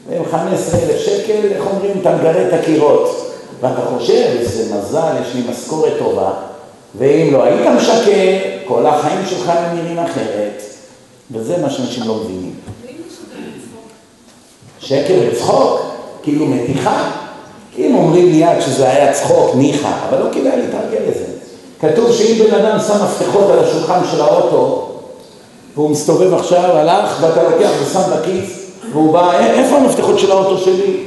[SPEAKER 1] ועם 15 אלף שקל, איך אומרים, אתה מגרה את הקירות. ואתה חושב, איזה מזל, יש לי משכורת טובה, ואם לא היית משקר, כל החיים שלך הם נראים אחרת. וזה מה שאנשים לא מבינים. שקר וצחוק, כאילו מתיחה. אם אומרים מיד שזה היה צחוק, ניחא, אבל לא כדאי להתרגל לזה. כתוב שאם בן אדם שם מפתחות על השולחן של האוטו, והוא מסתובב עכשיו, הלך, ואתה לוקח ושם בכיס, והוא בא, איפה המפתחות של האוטו שלי?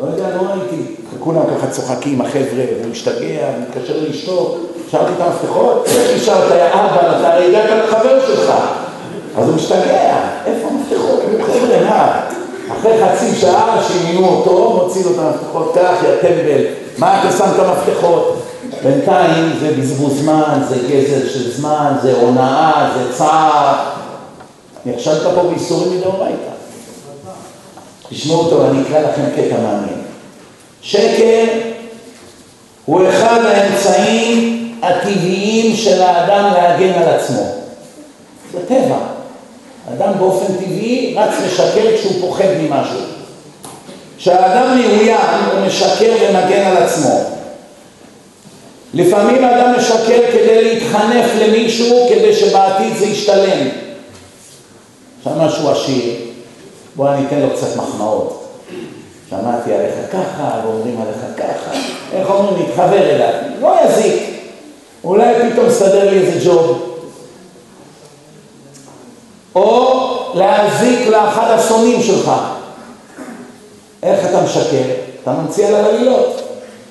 [SPEAKER 1] לא יודע, לא ראיתי. וכולם ככה צוחקים, החבר'ה, והוא משתגע, מתקשר לאשתו, שאלתי את המפתחות, איך נשארת, יא אבא, אתה הרי הגעת לחבר שלך. אז הוא משתגע, איפה המפתחות? חבר'ה, מה? אחרי חצי שעה שינינו אותו, מוציא לו את המפתחות, קח, יא טמבל, מה אתה שם את המפתחות? בינתיים זה בזבוז זמן, זה גזל של זמן, זה הונאה, זה צער. נכשלת פה בייסורים מדאורייתא. תשמעו טוב, אני אקרא לכם קטע מעניין. שקר הוא אחד האמצעים הטבעיים של האדם להגן על עצמו. זה טבע. אדם באופן טבעי רץ לשקר כשהוא פוחד ממשהו. כשהאדם מאוים הוא משקר ומגן על עצמו. לפעמים האדם משקר כדי להתחנף למישהו כדי שבעתיד זה ישתלם. עכשיו משהו עשיר, בוא אני אתן לו קצת מחמאות. שמעתי עליך ככה, ואומרים עליך ככה, איך אומרים, נתחבר אליו, לא יזיק, אולי פתאום סדר לי איזה ג'וב. או להזיק לאחד השונאים שלך. איך אתה משקר? אתה ממציא עליו עלילות.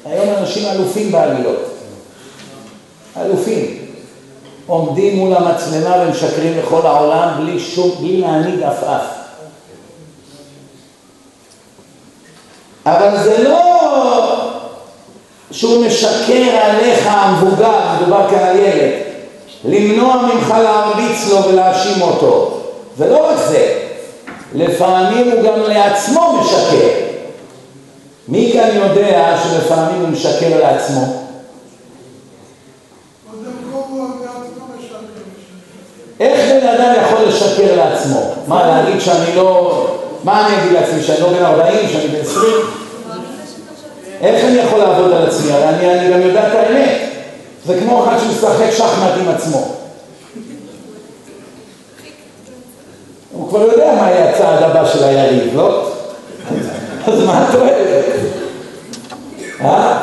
[SPEAKER 1] היום אנשים אלופים בעלילות. אלופים. עומדים מול המצלמה ומשקרים לכל העולם בלי שום, בלי להנהיג עפעף. אבל זה לא שהוא משקר עליך המבוגר, מדובר כאן על ילד, למנוע ממך להרביץ לו ולהאשים אותו. זה לא רק זה, לפעמים הוא גם לעצמו משקר. מי כאן יודע שלפעמים הוא משקר לעצמו? איך בן אדם יכול לשקר לעצמו? מה, להגיד שאני לא... מה אני אגיד לעצמי, שאני לא בן 40, שאני בן 20? איך אני יכול לעבוד על עצמי? הרי אני, אני גם יודע את האמת. זה כמו אחד שמשחק שחמט עם עצמו. הוא כבר יודע מה יהיה הצעד הבא של היריב, לא? אז מה התועלת? אה?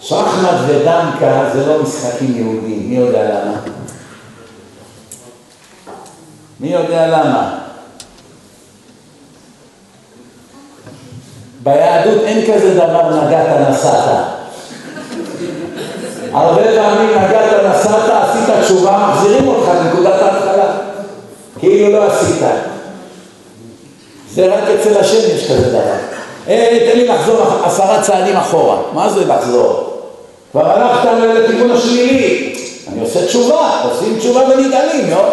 [SPEAKER 1] שחמט ודנקה זה לא משחקים יהודיים, מי יודע למה? מי יודע למה? ביהדות אין כזה דבר נגעת נסעת. הרבה פעמים נגעת נסעת, עשית תשובה, מחזירים אותך לנקודת ההתחלה. כאילו לא עשית. זה רק אצל השם יש כזה דבר. אה, תן לי לחזור עשרה צעדים אחורה. מה זה לחזור? כבר הלכת לכיוון השלילי. אני עושה תשובה, עושים תשובה ונגאלים, לא?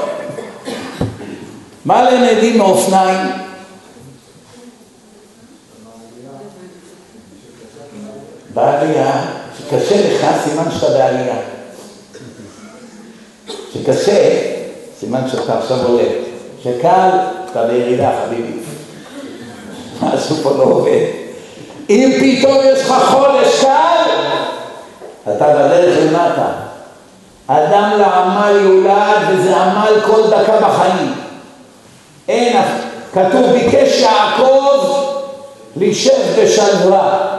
[SPEAKER 1] מה למדים מאופניים? בעלייה, שקשה לך, סימן שאתה בעלייה. שקשה, סימן שאתה עכשיו עולה. שקל, אתה בירידה, חביבי. משהו פה לא עובד. אם פתאום יש לך חודש קל, אתה בדרך למטה. אדם לעמל יולד, וזה עמל כל דקה בחיים. אין, כתוב ביקש יעקב להישב בשלווה.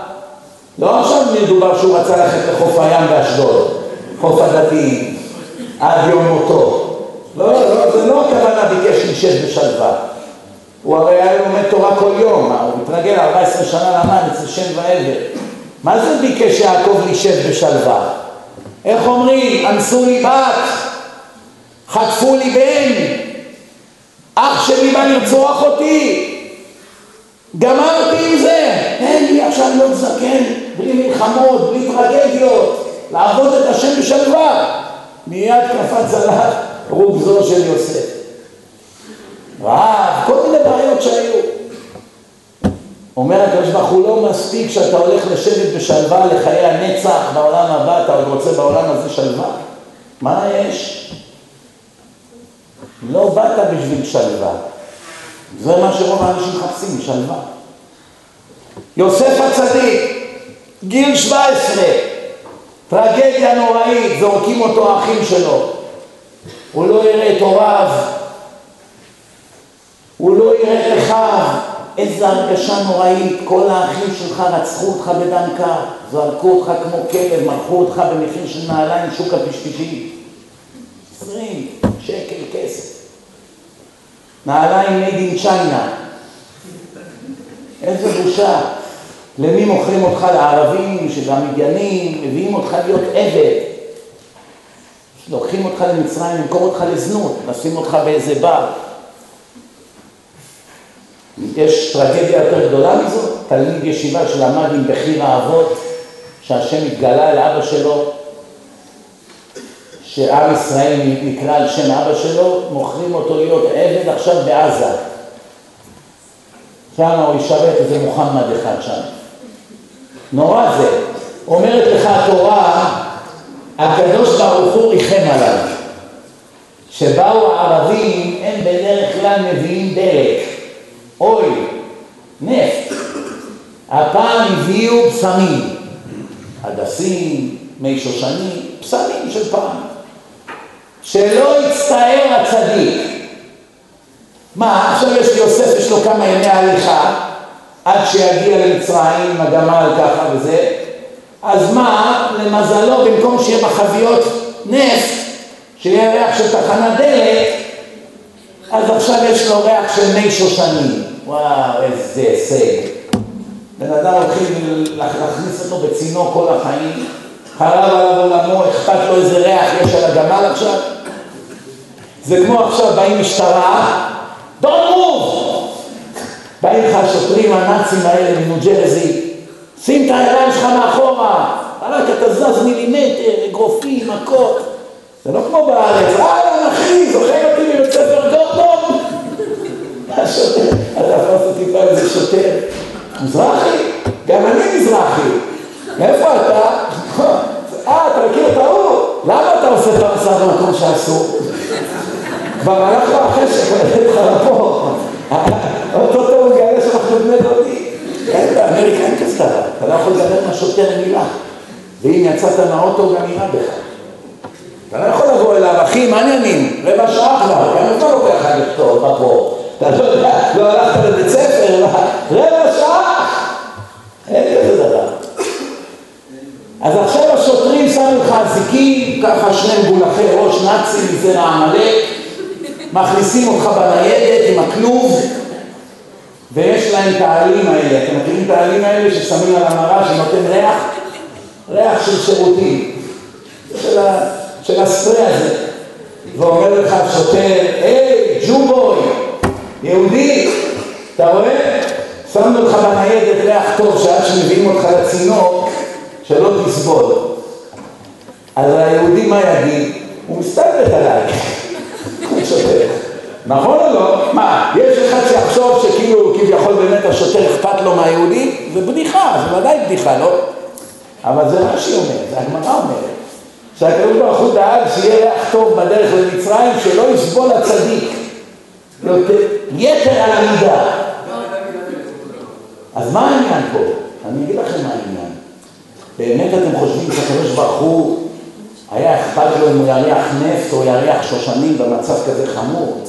[SPEAKER 1] לא עכשיו מדובר שהוא רצה ללכת לחוף הים באשדוד, חוף הדתיים, עד יום מותו. לא, לא, זה לא הכוונה ביקש להישב בשלווה. הוא הרי היה לומד תורה כל יום, הוא מתרגל 14 שנה למד אצל שם ועבר. מה זה ביקש יעקב להישב בשלווה? איך אומרים? אנסו לי בת, חטפו לי בן, אח שלי בא לרצוח אותי, גמרתי עכשיו להיות זקן, בלי מלחמות, בלי טרגדיות, לעבוד את השם בשלווה. מיד קפץ עליו רובזו של יוסף. רעב, כל מיני בעיות שהיו. אומר הקדוש ברוך הוא לא מספיק שאתה הולך לשבת בשלווה לחיי הנצח בעולם הבא, אתה עוד רוצה בעולם הזה שלווה? מה יש? לא באת בשביל שלווה. זה מה שרוב האנשים מחפשים, שלווה. יוסף הצדיק, גיל 17, טרגדיה נוראית, זורקים אותו האחים שלו. הוא לא יראה את הוריו, הוא לא יראה את אחיו. איזה הרגשה נוראית, כל האחים שלך רצחו אותך בדם קר, זרקו אותך כמו כלב, מרחו אותך במחיר של נעליים שוק הפשפשים. עשרים שקל כסף. נעליים made in China. איזה בושה. למי מוכרים אותך? לערבים, של המדיינים, מביאים אותך להיות עבד. לוקחים אותך למצרים, למכור אותך לזנות, נשים אותך באיזה בר. יש טרגדיה יותר גדולה מזאת? תלמיד ישיבה שלמד עם בחיר האבות, שהשם התגלה אל אבא שלו, שעם ישראל נקרא על שם אבא שלו, מוכרים אותו להיות עבד עכשיו בעזה. שם הוא ישרת איזה מוחמד אחד שם. נורא זה. אומרת לך התורה, הקדוש ברוך הוא ריחם עליו. שבאו הערבים, הם בדרך כלל מביאים דלק. אוי, נפט. הפעם הביאו בשמים, הדסים, מי שושנים, בשמים של פעם. שלא יצטער הצדיק. מה, עכשיו יש ליוסף, יש לו כמה ימי הליכה, עד שיגיע למצרים עם הגמל ככה וזה, אז מה, למזלו, במקום שיהיה בחביות נפט, שיהיה ריח של תחנת דלק, אז עכשיו יש לו ריח של מי שושנים. וואו, איזה הישג. בן אדם הולכים להכניס אותו בצינור כל החיים, חרב עליו עולמו, אכפת לו איזה ריח יש על הגמל עכשיו? זה כמו עכשיו באים משטרה, don't move! באים לך השוטרים הנאצים האלה מניו ג'רזי, שים את הידיים שלך מאחורה, רק אתה זז מילימטר, אגרופים, מכות. זה לא כמו בארץ, אהלן אחי, זוכר אותי מבית ספר גורדון? השוטר, אתה יכול לעשות טיפה איזה שוטר. מזרחי? גם אני מזרחי. מאיפה אתה? אה, אתה מכיר את ההוא? למה אתה עושה את המסע במקום שאסור? כבר הלך לו החשק, לך לפה. אותו הוא מגלה שאנחנו בני דודים. אין באמריקה אין כזה דבר. אתה לא יכול לדבר עם השוטר מילה. ואם יצאת מהאוטו גם יירה בך. אתה לא יכול לבוא אליו, אחי, מה העניינים? רבע שעה כבר, גם אתה לוקח לך לכתוב בבור. אתה לא יודע, לא הלכת לבית ספר, רבע שעה! אין כזה דבר. אז עכשיו השוטרים שמו לך אזיקים, ככה שני מגולחי ראש נאצים מזרע עמלק, מכניסים אותך בניידת עם הכלוב, ויש להם את העלים האלה. אתם מכירים את העלים האלה ששמים על המראה שנותן ריח? ריח של שירותים, של, ה... של הספרי הזה. ואומר לך שוטר, היי, ג'ובוי, יהודי, אתה רואה? שמנו לך בניידת ריח טוב שעד שמביאים אותך לצינור, שלא תסבול. אז היהודי מה יגיד? הוא מסתלבט עליי. נכון או לא? מה, יש אחד שיחשוב שכאילו כביכול באמת השוטר אכפת לו מהיהודי? זה בדיחה, זה ודאי בדיחה, לא? אבל זה מה שהיא אומרת, זה הגמרא אומרת. שהקדוש ברוך הוא דאג שיהיה ריח טוב בדרך למצרים, שלא יסבול הצדיק. יתר על המידה. אז מה העניין פה? אני אגיד לכם מה העניין. באמת אתם חושבים שהקדוש ברוך הוא היה אכפת לו אם הוא יריח נפט או יריח שושנים במצב כזה חמור?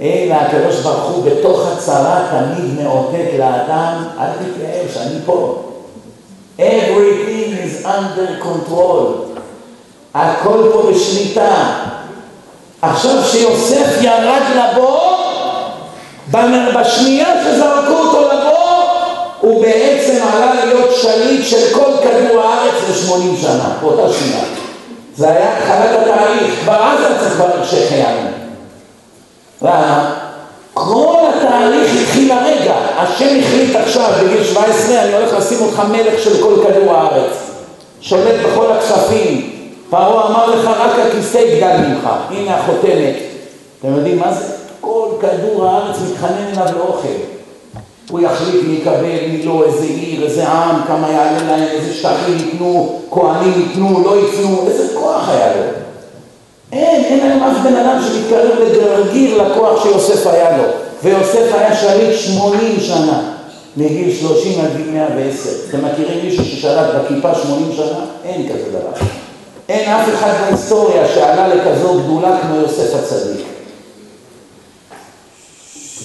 [SPEAKER 1] אלא הקדוש ברוך הוא בתוך הצרה תמיד מאותת לאדם, אל תתייאש, אני פה. Everything is under control. הכל פה בשליטה. עכשיו שיוסף ירד לבור, בשנייה שזרקו אותו לבור, הוא בעצם עלה להיות שליט של כל כדור הארץ ל-80 שנה, באותה שנייה. זה היה התחלת התהליך, כבר אז היה צריך לברך שהחיינו. למה? כל התהליך התחיל הרגע, השם החליט עכשיו בגיל 17, אני הולך לשים אותך מלך של כל כדור הארץ, שולט בכל הכספים, פרעה אמר לך רק הכיסא יגדל ממך, הנה החותמת. אתם יודעים מה זה? כל כדור הארץ מתחנן אליו לאוכל. הוא יחליט מי יקבל, מי לא, איזה עיר, איזה עם, כמה יעלה להם, איזה שטחים ייתנו, כהנים ייתנו, לא ייתנו, איזה כוח היה לו. אין, אין היום אף בן אדם שמתקרב לגרגיר לכוח שיוסף היה לו. ויוסף היה שליט 80 שנה, מגיל 30 עד גיל 110. אתם מכירים מישהו ששלט בכיפה 80 שנה? אין כזה דבר. אין אף אחד בהיסטוריה שעלה לכזו גדולה כמו יוסף הצדיק.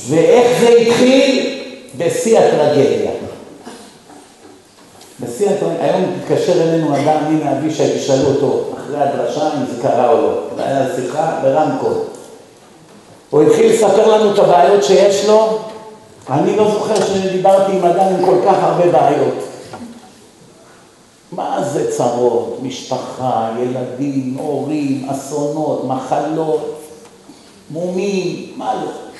[SPEAKER 1] ואיך זה התחיל? בשיא הטרגדיה. בשיא הטרגדיה, היום מתקשר אלינו אדם, הנה אבישי, תשאלו אותו אחרי הדרשה אם זה קרה או לא. היה שיחה ברמקול. הוא התחיל לספר לנו את הבעיות שיש לו, אני לא זוכר שדיברתי עם אדם עם כל כך הרבה בעיות. מה זה צרות? משפחה, ילדים, הורים, אסונות, מחלות, מומים, מה לא?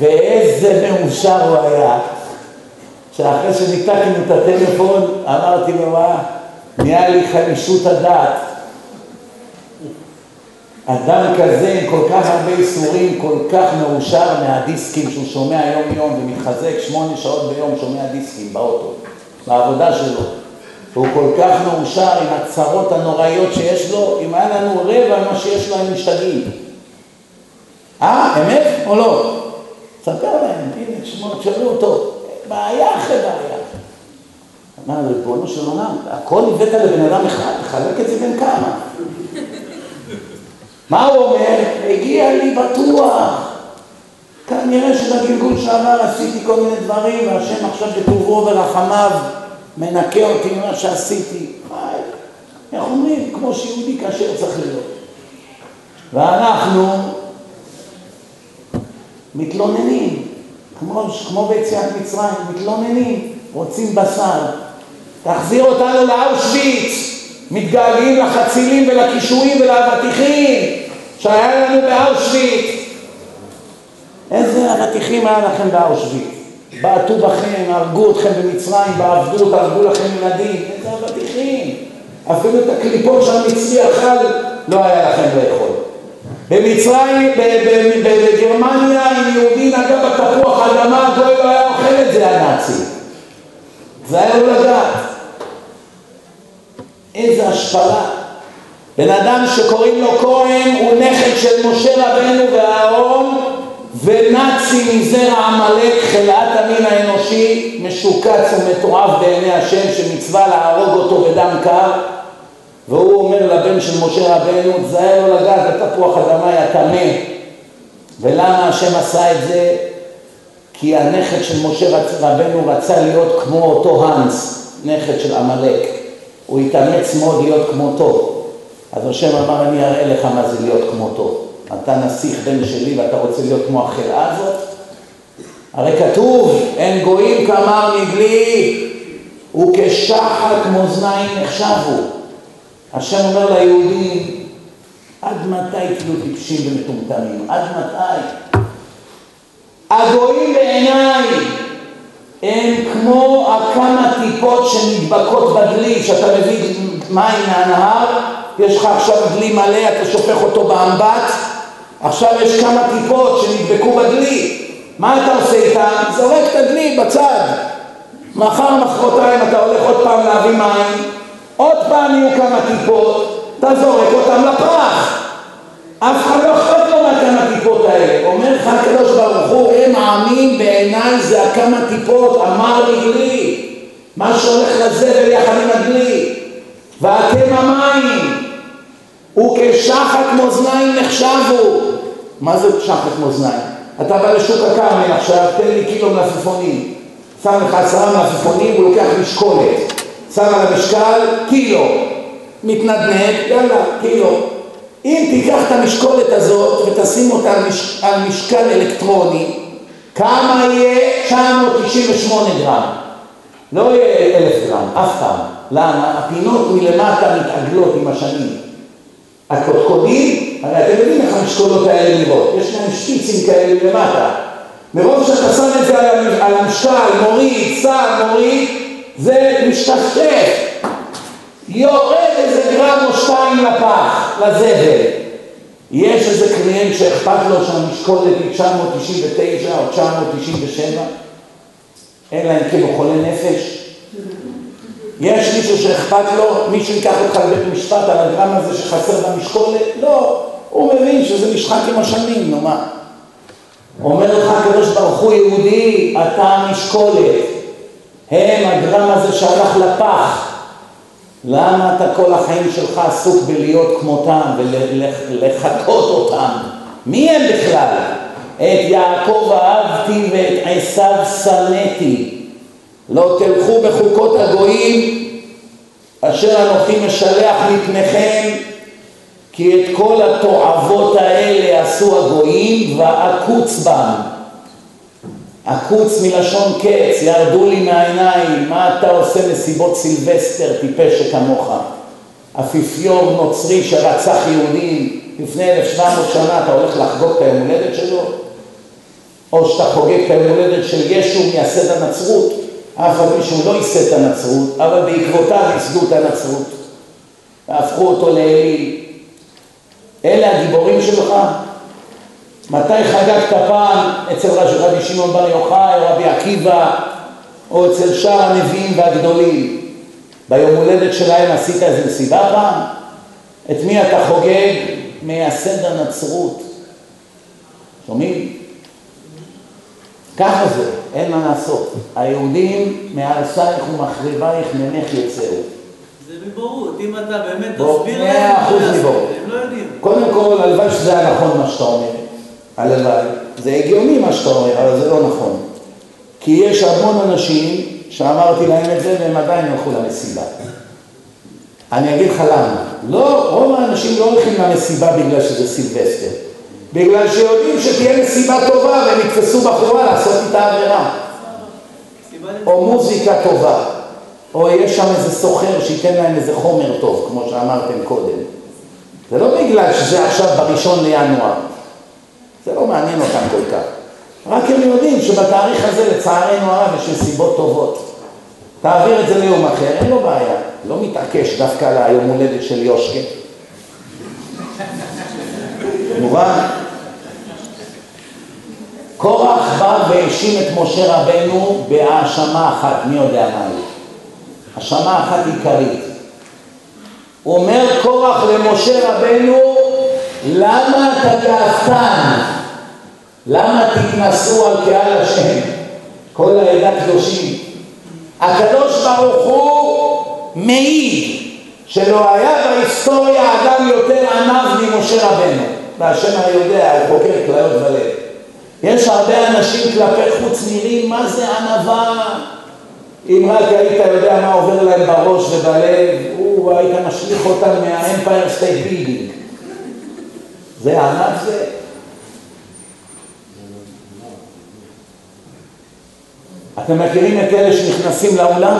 [SPEAKER 1] ואיזה מאושר הוא היה, שאחרי שניתקנו את הטלפון, אמרתי לו, מה, נהיה לי חמישות הדעת. אדם כזה עם כל כך הרבה איסורים, כל כך מאושר מהדיסקים שהוא שומע יום יום ומתחזק שמונה שעות ביום שומע דיסקים באוטו, בעבודה שלו. והוא כל כך מאושר עם הצרות הנוראיות שיש לו, אם היה לנו רבע ממה שיש לו היינו משתגעים. אה, אמת או לא? ספר להם, הנה, תשאלו אותו, בעיה אחרי בעיה. אמר, ריבונו של עולם, הכל הבאת לבן אדם אחד, תחלק את זה בין כמה. מה הוא אומר? הגיע לי בטוח. כנראה שבגלגול שעבר עשיתי כל מיני דברים, והשם עכשיו בטובו ורחמיו מנקה אותי ממה שעשיתי. איך אומרים? כמו שיהודי כאשר צריך להיות. ואנחנו מתלוננים, כמו, כמו ביציאת מצרים, מתלוננים, רוצים בשר. תחזיר אותנו לאושוויץ, מתגעגעים לחצילים ולקישואים ולאבטיחים שהיה לנו באושוויץ. איזה אבטיחים היה לכם באושוויץ? בעטו בכם, הרגו אתכם במצרים, בעבדות, הרגו לכם ילדים, איזה אבטיחים. אפילו את הקליפות שהמצרי אכל לא היה לכם לאכול. במצרים, בגרמניה, אם יהודי נגע בתפוח אדמה, לא היה אוכל את זה הנאצי. זה היה לא לדעת. איזה השפלה. בן אדם שקוראים לו כהן הוא נכד של משה רבנו ואהרון ונאצי מזרע עמלק, חלאת המין האנושי, משוקץ ומתועב בעיני השם שמצווה להרוג אותו בדם קר והוא אומר לבן של משה רבנו, תזהר לו לגעת בתפוח אדמה יא טמא ולמה השם עשה את זה? כי הנכד של משה רבנו רצה להיות כמו אותו האנס, נכד של עמלק הוא התאמץ מאוד להיות כמותו אז השם אמר, אני אראה לך מה זה להיות כמותו. אתה נסיך בן שלי ואתה רוצה להיות כמו החלאה הזאת? הרי כתוב, אין גויים כמר מבלי, וכשחק מאזניים נחשבו. השם אומר ליהודים, עד מתי תהיו טיפשים ומטומטמים? עד מתי? הגויים בעיניי הם כמו הכמה טיפות שנדבקות בדלי, שאתה מביא מים מהנהר, יש לך עכשיו דלי מלא, אתה שופך אותו באמבט, עכשיו יש כמה טיפות שנדבקו בדלי, מה אתה עושה איתן? זורק את הדלי בצד. מחר, מחרתיים אתה הולך עוד פעם להביא מים, עוד פעם יהיו כמה טיפות, אתה זורק אותם לפח. אף אחד לא אכפת לו מהכמה טיפות האלה. אומר לך הקדוש ברוך הוא, הם העמים בעיניי זה הכמה טיפות, אמר לי לי, מה שהולך לזבל יחד עם הדלי. ואתם המים, וכשחת מאזניים נחשבו. מה זה שחת מאזניים? אתה בא לשוק הכרמל עכשיו, תן לי קילו מלפפונים. שם לך עשרה מלפפונים, הוא לוקח משקולת. שם על המשקל קילו. מתנדנד, יאללה, קילו. אם תיקח את המשקולת הזאת ותשים אותה על, מש... על משקל אלקטרוני, כמה יהיה? 998 גרם. לא יהיה אלף גרם, אף פעם. למה? הפינות מלמטה מתעגלות עם השנים. הקודקודים, הרי אתם יודעים איך המשקולות האלה נראות, יש להם שפיצים כאלה מלמטה. מרוב שאתה שם את זה על המשקל, מוריד, שם, מוריד, זה משתפשף. יורד איזה גרם או שתיים לפח, לזבל. יש איזה קליינט שאכפת לו שהמשקולת היא 999 או 997, אלא אם כן הוא חולה נפש. יש מישהו שאכפת לו, מישהו ייקח אותך לבית משפט על הגרם הזה שחסר במשקולת? לא, הוא מבין שזה נשחק עם השנים, נו מה. אומר לך הקדוש ברוך הוא יהודי, אתה המשקולת, הם הגרם הזה שהלך לפח. למה אתה כל החיים שלך עסוק בלהיות כמותם ולחקות אותם? מי הם בכלל? את יעקב אהבתי ואת עשיו שנאתי. לא תלכו בחוקות הגויים אשר אנוכי משלח מפניכם כי את כל התועבות האלה עשו הגויים ועקוץ בם. עקוץ מלשון קץ, ירדו לי מהעיניים, מה אתה עושה מסיבות סילבסטר, טיפש שכמוך? אפיפיור נוצרי שרצח יהודים לפני 1700 שנה, אתה הולך לחגוג את היום הולדת שלו? או שאתה חוגג את היום הולדת של ישו מייסד הנצרות, אף על פי שהוא לא ייסד את הנצרות, אבל בעקבותיו ייסדו את הנצרות, והפכו אותו לאלי. אלה הגיבורים שלך? מתי חגגת פעם אצל רבי שמעון בר יוחאי או רבי עקיבא או אצל שאר הנביאים והגדולים? ביום הולדת שלהם עשית איזה מסיבה פעם? את מי אתה חוגג? מייסד הנצרות. שומעים? ככה זה, אין מה לעשות. היהודים מהרסייך ומחריבייך ממך יצאו.
[SPEAKER 2] זה מבורות, אם אתה באמת תסביר להם. הם לא יודעים.
[SPEAKER 1] קודם כל, הלוואי שזה היה נכון מה שאתה אומר. הלוואי. זה הגיוני מה שאתה אומר, אבל זה לא נכון. כי יש המון אנשים שאמרתי להם את זה והם עדיין הלכו למסיבה. אני אגיד לך למה. לא, רוב האנשים לא הולכים למסיבה בגלל שזה סילבסטר. בגלל שיודעים שתהיה מסיבה טובה והם יתפסו בחורה לעשות איתה עבירה. או מוזיקה טובה, או יש שם איזה סוחר שייתן להם איזה חומר טוב, כמו שאמרתם קודם. זה לא בגלל שזה עכשיו בראשון לינואר. זה לא מעניין אותם כל כך. רק הם יודעים שבתאריך הזה לצערנו הרב יש מסיבות טובות. תעביר את זה ליום אחר, אין לו בעיה. לא מתעקש דווקא על היום הולדת של יושקה. מובן? קורח בא והאשים את משה רבנו בהאשמה אחת, מי יודע מה היא? האשמה אחת עיקרית. אומר קורח למשה רבנו, למה אתה גאוותן? למה תתנסו על קהל השם? כל העדה קדושים. הקדוש ברוך הוא מעיד שלא היה בהיסטוריה אדם יותר ענב ממשה רבנו. והשם היודע, הוא חוקר כליות ולב. יש הרבה אנשים כלפי חוץ נראים מה זה ענווה. אם רק היית יודע מה עובר להם בראש ובלב, היית משליך אותם מהאמפייר סטייט בילדינג. זה ענב זה? אתם מכירים את אלה שנכנסים לאולם?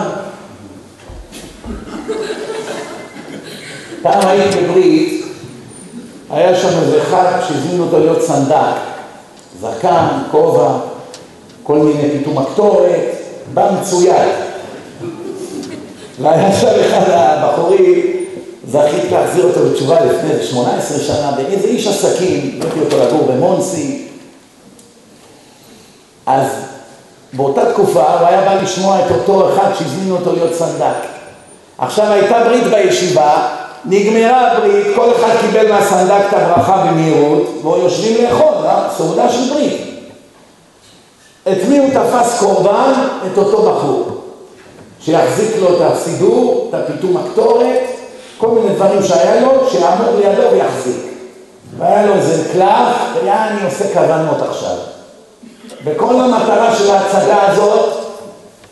[SPEAKER 1] פעם הייתי בברית, היה שם איזה אחד שהזמין אותו להיות סנדק, זקן, כובע, כל מיני פתאום הקטורת, בא מצויד. והיה שם אחד הבחורים, זכית להחזיר אותו בתשובה לפני איזה 18 שנה, באיזה איש עסקים, הבאתי אותו לגור במונסי. אז באותה תקופה הוא היה בא לשמוע את אותו אחד שהזמינו אותו להיות סנדק. עכשיו הייתה ברית בישיבה, נגמרה הברית, כל אחד קיבל מהסנדק את הברכה במהירות, והוא יושבים לאכול, אה? סעודה של ברית. את מי הוא תפס קורבן? את אותו בחור. שיחזיק לו את הסידור, את הפיתום הקטורת, כל מיני דברים שהיה לו, שיעמוד לידו ויחזיק. והיה לו איזה קלף, והיה אני עושה כוונות עכשיו. וכל המטרה של ההצגה הזאת,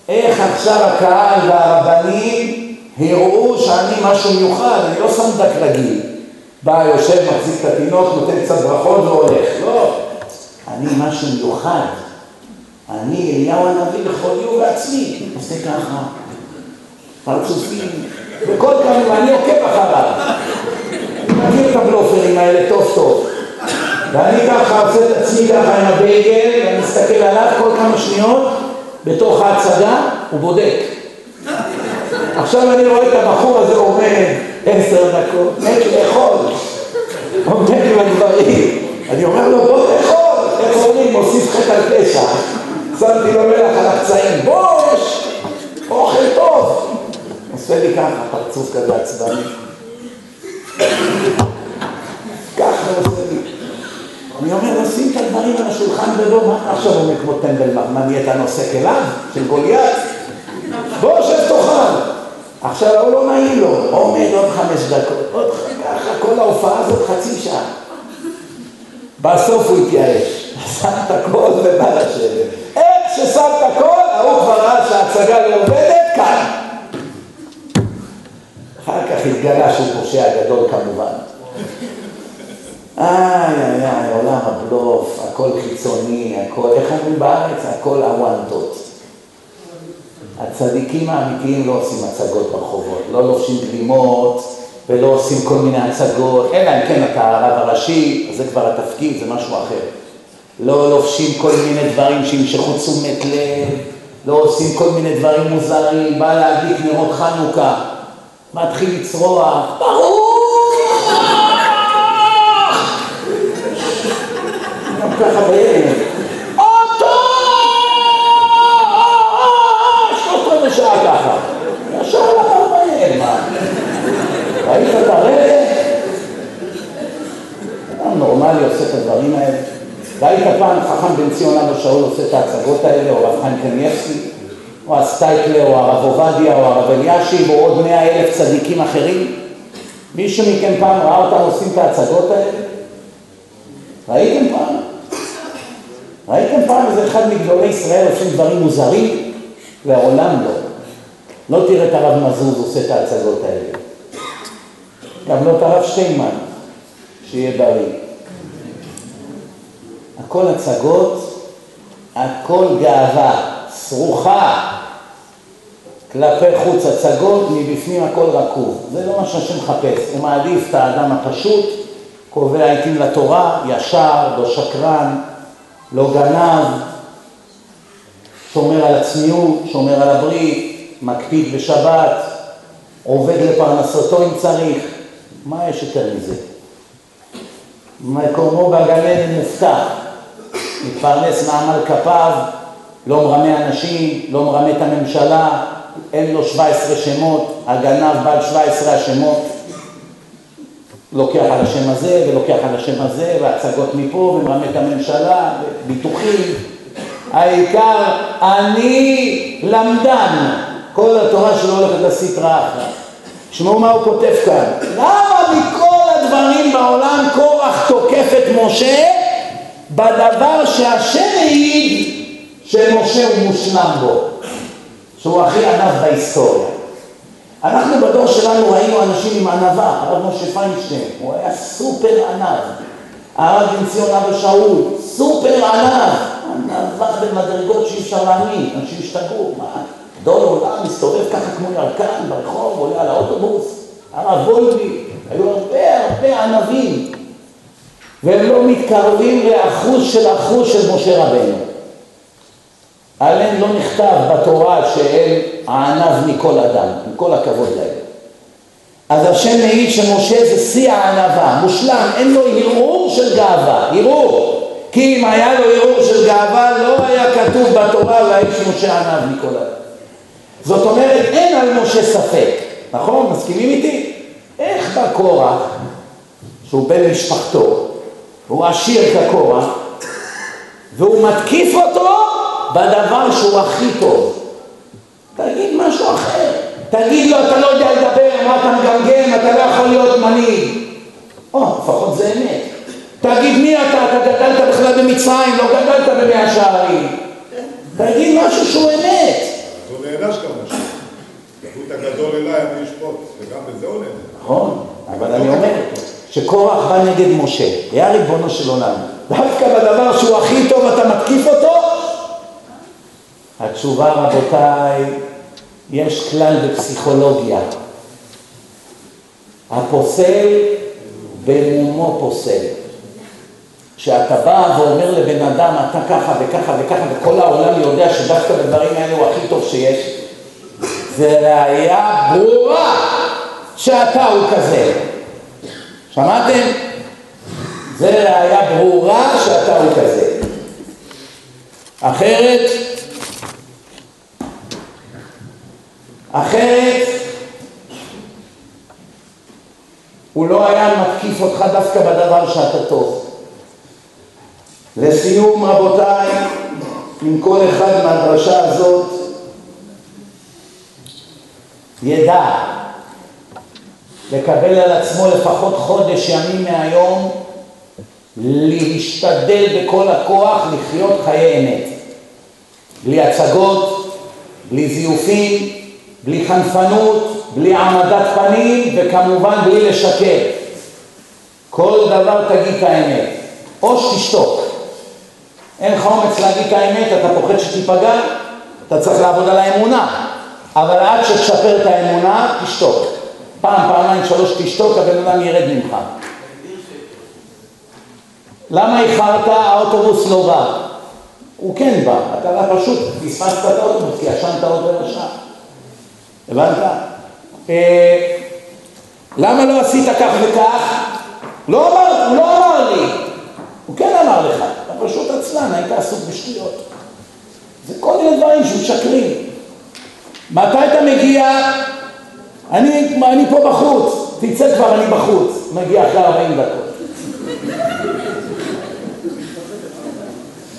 [SPEAKER 1] איך עכשיו הקהל והרבנים הראו שאני משהו מיוחד, אני לא סנדק רגיל. בא, יושב, מחזיק את התינוק, נותן קצת ברכות והולך. לא, אני משהו מיוחד. אני אליהו הנביא לכל יום בעצמי, עושה ככה, פרצופים, וכל כמה, ואני עוקב אחריו. אני מכיר את הבלופרים האלה טוב טוב. ואני ככה עושה את עצמי ככה עם הבייגל, ואני מסתכל עליו כל כמה שניות, בתוך ההצגה, הוא בודק. עכשיו אני רואה את הבחור הזה עומד עשר דקות, מת לאכול, עומד עם הדברים. אני אומר לו, בוא תאכול, איך אומרים, מוסיף חטא על פשע. שמתי לו מלח על הפצעים, בוא, יש אוכל טוב. עושה לי ככה, פרצוף כזה עצבני. ככה עושה לי. אני אומר, לשים את הדברים על השולחן ולא, מה אתה עכשיו אומר כמו טמבל, מה נהיית נושא כליו של גוליית? בוא, שב תאכל. עכשיו הוא לא נעים לו, עומד עוד חמש דקות, עוד ככה, כל ההופעה הזאת חצי שעה. בסוף הוא התייאש, שם את הכל ובא לשבת. איך ששם את הכל, ההוא כבר ראה שההצגה לא עובדת, כאן. אחר כך התגלה שהוא פושע גדול כמובן. איי, איי, איי, עולם הבלוף, הכל חיצוני, הכל, איך אומרים בארץ? הכל הוואנטות. הצדיקים האמיתיים לא עושים הצגות ברחובות, לא לובשים גלימות ולא עושים כל מיני הצגות, אלא אם כן אתה הרב הראשי, זה כבר התפקיד, זה משהו אחר. לא לובשים כל מיני דברים שימשכו תשומת לב, לא עושים כל מיני דברים מוזרים, בא להדליק נרות חנוכה, מתחיל לצרוח, בערב, אותו! שלושת רבעי ככה, ישר לחר בערב, מה? ראית את הרגע? אדם נורמלי עושה את הדברים האלה. ראית פעם חכם בן ציון אבא שאול עושה את ההצגות האלה, או הרב חיים או הסטייקלר, או הרב עובדיה, או הרב אלישיב, או עוד מאה אלף צדיקים אחרים? מישהו מכם פעם ראה אותם עושים את ההצגות האלה? ראיתם פעם? ראיתם פעם איזה אחד מגדולי ישראל עושים דברים מוזרים? לעולם לא. לא תראה את הרב מזוז עושה את ההצגות האלה. גם לא את הרב שטיינמן, שיהיה בריא. הכל הצגות, הכל גאווה, סרוחה, כלפי חוץ הצגות, מבפנים הכל רקוב. זה לא מה שהשם מחפש, הוא מעדיף את האדם הפשוט, קובע עיתים לתורה, ישר, לא שקרן, לא גנב, שומר על הצניעות, שומר על הברית, מקפיד בשבת, עובד לפרנסתו אם צריך. מה יש יותר מזה? מקומו בגן מובטח, מתפרנס מעמל כפיו, לא מרמה אנשים, לא מרמה את הממשלה, אין לו 17 שמות, הגנב בעל 17 השמות, לוקח על השם הזה ולוקח על השם הזה, והצגות מפה, ומרמה את הממשלה, ביטוחים. העיקר, אני למדן, כל התורה שלו הולכת לסטרה אחת. תשמעו מה הוא כותב כאן. למה מכל הדברים בעולם קורח תוקף את משה בדבר שהשם העיד שמשה הוא מושלם בו, שהוא הכי ענב בהיסטוריה. אנחנו בדור שלנו ראינו אנשים עם ענווה, הרב משה פיינשטיין, הוא היה סופר ענב. הרב בן ציון אבא שאול, סופר ענב. ענווה במדרגות שאי אפשר להאמין, אנשים השתגעו, מה? גדול עולם מסתובב ככה כמו ירקן ברחוב, עולה על האוטובוס, הרב וולבי, היו הרבה הרבה ענבים, והם לא מתקרבים לאחוז של אחוז של משה רבנו. עליהם לא נכתב בתורה שהם הענב מכל אדם, עם כל הכבוד להם. אז השם מעיד שמשה זה שיא הענווה, מושלם, אין לו הרהור של גאווה, הרהור. כי אם היה לו הרהור של גאווה, לא היה כתוב בתורה והאיש משה ענב מכל אדם. זאת אומרת, אין על משה ספק, נכון? מסכימים איתי? איך בא קורח, שהוא בן משפחתו, הוא עשיר כקורח, והוא מתקיף אותו בדבר שהוא הכי טוב. תגיד משהו אחר. תגיד לו, אתה לא יודע לדבר, מה אתה מגמגם, אתה לא יכול להיות מנהיג. או, לפחות זה אמת. תגיד מי אתה, אתה גדלת בכלל במצרים, לא גדלת במאה שערים. תגיד משהו שהוא אמת.
[SPEAKER 4] אז הוא נענש. יבוא את הגדול אליי, אני אשפוט, וגם בזה הוא נענש.
[SPEAKER 1] נכון, אבל אני אומר שקורח בא נגד משה, היה ריבונו של עולם. דווקא בדבר שהוא הכי טוב אתה מתקיף אותו? התשובה רבותיי, יש כלל בפסיכולוגיה. הפוסל במומו פוסל. כשאתה בא ואומר לבן אדם, אתה ככה וככה וככה, וכל העולם יודע שדווקא בדברים האלה הוא הכי טוב שיש, זה ראייה ברורה שאתה הוא כזה. שמעתם? זה ראייה ברורה שאתה הוא כזה. אחרת, אחרת, הוא לא היה מתקיף אותך דווקא בדבר שאתה טוב. לסיום רבותיי, עם כל אחד מהדרשה הזאת, ידע לקבל על עצמו לפחות חודש ימים מהיום, להשתדל בכל הכוח לחיות חיי אמת. בלי הצגות, בלי זיופים, בלי חנפנות, בלי העמדת פנים וכמובן בלי לשקר. כל דבר תגיד את האמת, או שתשתוק. אין לך אומץ להגיד את האמת, אתה פוחד שתיפגע, אתה צריך לעבוד על האמונה. אבל עד שתשפר את האמונה, תשתוק. פעם, פעמיים, שלוש תשתוק, הבן אדם ירד ממך. למה איחרת? האוטובוס לא בא. הוא כן בא, אתה פשוט פספסת את האוטובוס, כי ישנת עוד רבע שעה. הבנת? אה, למה לא עשית כך וכך? לא אמר, הוא לא אמר לי. הוא כן אמר לך, אתה פשוט עצלן, היית עסוק בשטויות. זה כל מיני דברים שמשקרים. מתי אתה מגיע? אני, אני פה בחוץ, תצא כבר, אני בחוץ. מגיע אחרי 40 דקות.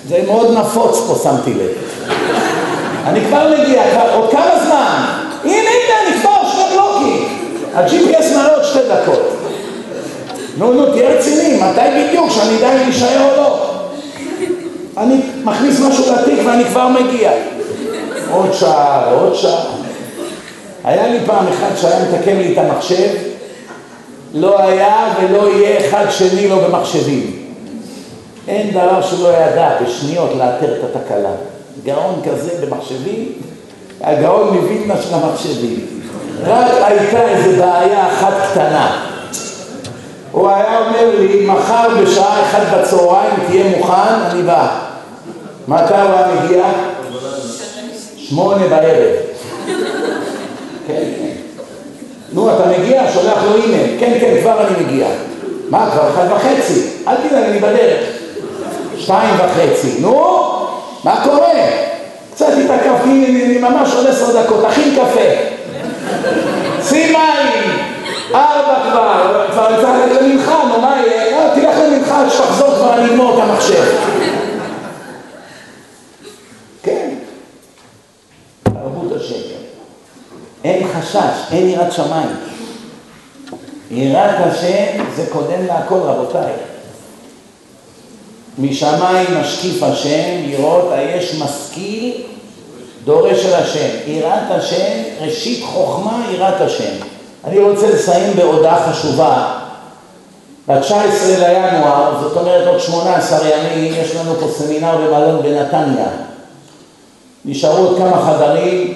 [SPEAKER 1] זה מאוד נפוץ פה, שמתי לב. אני כבר מגיע, כבר, עוד כמה זמן? הנה, כבר שני בלוקים. ה-GPS מראה עוד שתי דקות. נו, נו, תהיה רציני, מתי בדיוק, שאני אדע אם להישאר או לא? אני מכניס משהו לתיק ואני כבר מגיע. עוד שעה, עוד שעה. היה לי פעם אחד שהיה מתקן לי את המחשב, לא היה ולא יהיה אחד שני לו במחשבים. אין דבר שלא ידע בשניות לאתר את התקלה. גאון כזה במחשבים, הגאון מווילנה של המחשבים. רק הייתה איזו בעיה אחת קטנה. הוא היה אומר לי, מחר בשעה אחת בצהריים תהיה מוכן, אני בא. מתי הוא היה מגיע? שמונה בערב. כן, כן. נו, אתה מגיע, שולח לו אימייל. כן, כן, כבר אני מגיע. מה, כבר אחד וחצי? אל תדאג, אני בדרך. שתיים וחצי. נו, מה קורה? קצת התעכבתי, אני ממש עוד עשר דקות. תכין קפה. שים מים. ארבע כבר, כבר ללכת למנחה, נו מה יהיה? אה, תלך עד שתחזור כבר אני אגמור את המחשב. כן, תרבות השקר. אין חשש, אין יראת שמיים. יראת השם זה קודם להכל, רבותיי. משמיים משקיף השם, לראות היש משכיל, דורש של השם. יראת השם, ראשית חוכמה, יראת השם. אני רוצה לסיים בהודעה חשובה. ב-19 לינואר, זאת אומרת עוד 18 ימים, יש לנו פה סמינר במלון בנתניה. נשארו עוד כמה חדרים,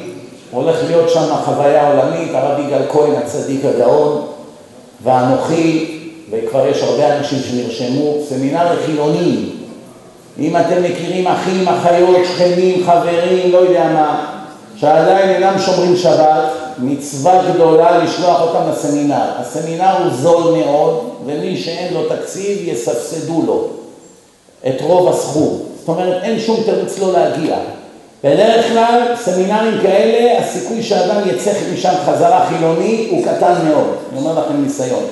[SPEAKER 1] הולך להיות שם חוויה עולמית, הרב יגאל כהן הצדיק הגאון, ואנוכי, וכבר יש הרבה אנשים שנרשמו, סמינר לחילונים. אם אתם מכירים אחים, אחיות, שכנים, חברים, לא יודע מה, שעדיין אינם שומרים שבת, מצווה גדולה לשלוח אותם לסמינר. הסמינר הוא זול מאוד, ומי שאין לו תקציב יסבסדו לו את רוב הסכום. זאת אומרת, אין שום תירוץ לא להגיע. בדרך כלל, סמינרים כאלה, הסיכוי שאדם יצא משם חזרה חילוני הוא קטן מאוד. אני אומר לכם ניסיון.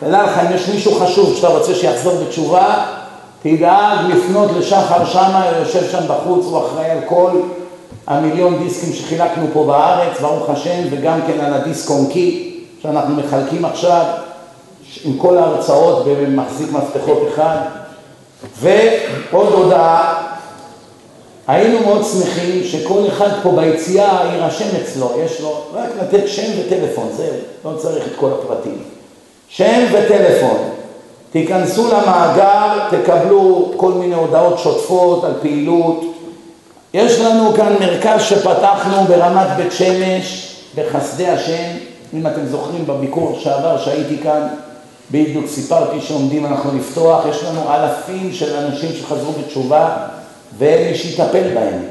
[SPEAKER 1] תדע לך, אם יש מישהו חשוב שאתה רוצה שיחזור בתשובה, תדאג לפנות לשחר שמה, יושב שם בחוץ, הוא אחראי על כל המיליון דיסקים שחילקנו פה בארץ, ברוך השם, וגם כן על הדיסק אונקי שאנחנו מחלקים עכשיו, עם כל ההרצאות במחזיק מפתחות אחד. ועוד הודעה, היינו מאוד שמחים שכל אחד פה ביציאה יירשם אצלו, יש לו רק לתת שם וטלפון, זהו, לא צריך את כל הפרטים. שם וטלפון. תיכנסו למאגר, תקבלו כל מיני הודעות שוטפות על פעילות. יש לנו כאן מרכז שפתחנו ברמת בית שמש, בחסדי השם, אם אתם זוכרים בביקור שעבר שהייתי כאן, בדיוק סיפרתי שעומדים אנחנו לפתוח, יש לנו אלפים של אנשים שחזרו בתשובה ואין מי שיטפל בהם.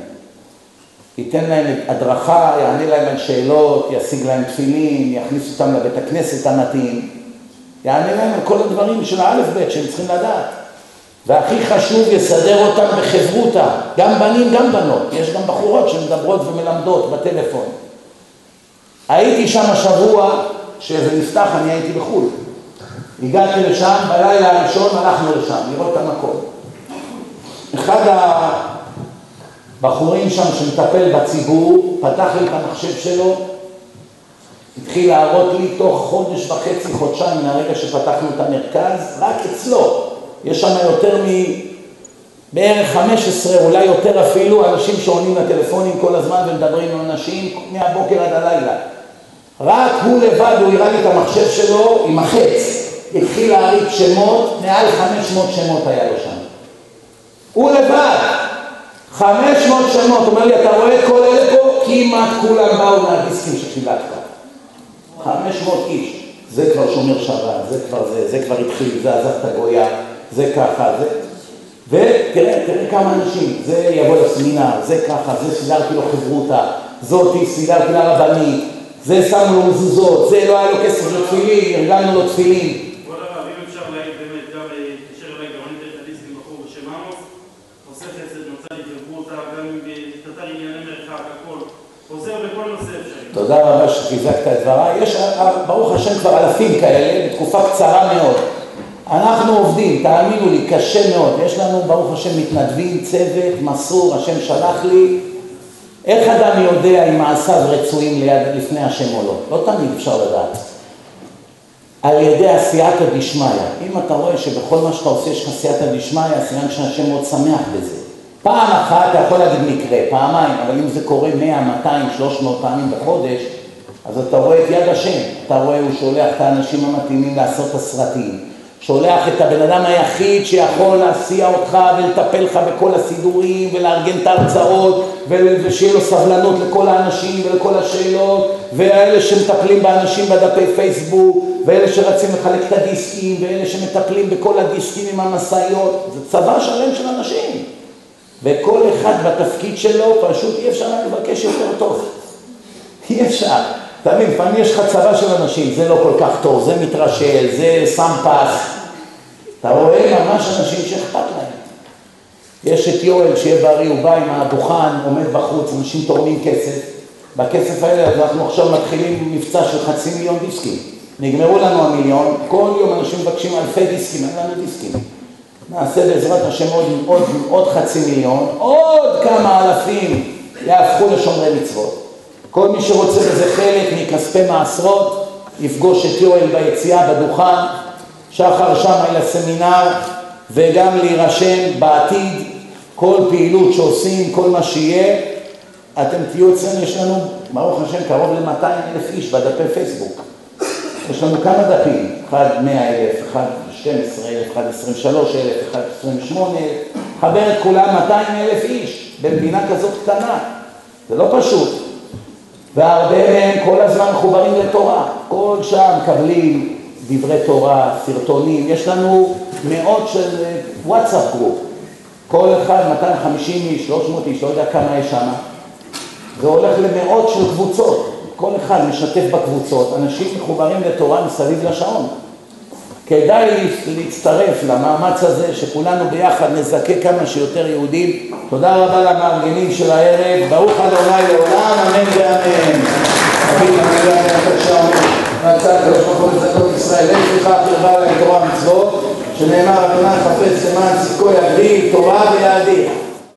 [SPEAKER 1] ייתן להם הדרכה, יענה להם על שאלות, ישיג להם תפילין, יכניס אותם לבית הכנסת המתאים. יענה להם על כל הדברים של האלף בית שהם צריכים לדעת. והכי חשוב, יסדר אותם בחברותה, גם בנים, גם בנות. יש גם בחורות שמדברות ומלמדות בטלפון. הייתי שם השבוע, כשזה נפתח, אני הייתי בחו"ל. הגעתי לשם, בלילה הראשון הלכנו לשם, לראות את המקום. אחד הבחורים שם שמטפל בציבור, פתח לי את המחשב שלו, התחיל להראות לי תוך חודש וחצי, חודשיים מהרגע שפתחנו את המרכז, רק אצלו. יש שם יותר מ... בערך 15, אולי יותר אפילו, אנשים שעונים לטלפונים כל הזמן ומדברים עם אנשים מהבוקר עד הלילה. רק הוא לבד, הוא הראה לי את המחשב שלו עם החץ. התחיל להריץ שמות, מעל 500 שמות היה לו שם. הוא לבד, 500 שמות, אומר לי, אתה רואה את כל אלה פה? כמעט כולם באו מהדיסקים שחילקת. 500 איש, זה כבר שומר שבת, זה כבר זה, זה כבר התחיל, זה עזב את הגויה, זה ככה, זה... ותראה, תראה כמה אנשים, זה יבוא לסמינר, זה ככה, זה סידרתי לו חברותה, זאתי סידרתי לה רבנית, זה שמנו לו מזוזות, זה לא היה לו כסף לתפילין, ארגנו לו תפילין.
[SPEAKER 5] כבוד הרב, אם אפשר להעיד באמת גם להתקשר אליי, גם אני את הדיסק עם בחור בשם עמוס, עושה חסד, נוצר לי חברותה, גם אם קטטר ענייני מרחק, הכל. עוזר בכל נושא אפשרי.
[SPEAKER 1] תודה רבה שחיזקת את דבריי. יש, ברוך השם, כבר אלפים כאלה, בתקופה קצרה מאוד. אנחנו עובדים, תאמינו לי, קשה מאוד. יש לנו, ברוך השם, מתנדבים, צוות, מסור, השם שלח לי. איך אדם יודע אם מעשיו רצויים ליד, לפני השם או לא? לא תמיד אפשר לדעת. על ידי עשייתא דשמיא. אם אתה רואה שבכל מה שאתה עושה יש לך עשייתא דשמיא, סימן שהשם מאוד שמח בזה. פעם אחת אתה יכול להגיד מקרה, פעמיים, אבל אם זה קורה 100, 200, 300 פעמים בחודש, אז אתה רואה את יד השם. אתה רואה, הוא שולח את האנשים המתאימים לעשות את הסרטים. שולח את הבן אדם היחיד שיכול להסיע אותך ולטפל לך בכל הסידורים ולארגן את ההרצאות ושיהיה לו סבלנות לכל האנשים ולכל השאלות ואלה שמטפלים באנשים בדפי פייסבוק ואלה שרצים לחלק את הדיסקים ואלה שמטפלים בכל הדיסקים עם המשאיות זה צבא שלם של אנשים וכל אחד בתפקיד שלו פשוט אי אפשר לבקש יותר טוב אי אפשר אתה מבין, לפעמים יש לך צבא של אנשים, זה לא כל כך טוב, זה מתרשל, זה שם פס. אתה רואה ממש אנשים שאכפת להם. יש את יואל, שיהיה בריא, הוא בא עם הדוכן, עומד בחוץ, אנשים תורמים כסף. בכסף האלה אנחנו עכשיו מתחילים מבצע של חצי מיליון דיסקים. נגמרו לנו המיליון, כל יום אנשים מבקשים אלפי דיסקים, אין לנו דיסקים. נעשה בעזרת השם עוד, עוד, עוד חצי מיליון, עוד כמה אלפים יהפכו לשומרי מצוות. כל מי שרוצה בזה חלק מכספי מעשרות, יפגוש את יואל ביציאה בדוכן, שחר שמאי לסמינר, וגם להירשם בעתיד, כל פעילות שעושים, כל מה שיהיה, אתם תהיו אצלנו, יש לנו, ברוך השם, קרוב ל-200 אלף איש בדפי פייסבוק. יש לנו כמה דפים, אחד 100 אלף, אחד 12 אלף, אחד 23 אלף, אחד 28 אלף, חבר את כולם 200 אלף איש במדינה כזאת קטנה, זה לא פשוט. והרבה מהם כל הזמן מחוברים לתורה. כל שעה מקבלים דברי תורה, סרטונים. יש לנו מאות של אה, וואטסאפ group. כל אחד 250 איש, 300 איש, לא יודע כמה יש שם. זה הולך למאות של קבוצות. כל אחד משתף בקבוצות. אנשים מחוברים לתורה מסביב לשעון. כדאי להצטרף למאמץ הזה, שכולנו ביחד נזכה כמה שיותר יהודים. תודה רבה למארגנים של הערב, ברוך ה' לעולם, אמן ואמן. לזכות ישראל, שנאמר אדוני חפץ למען צדקו יגדיל תורה ויאדיר.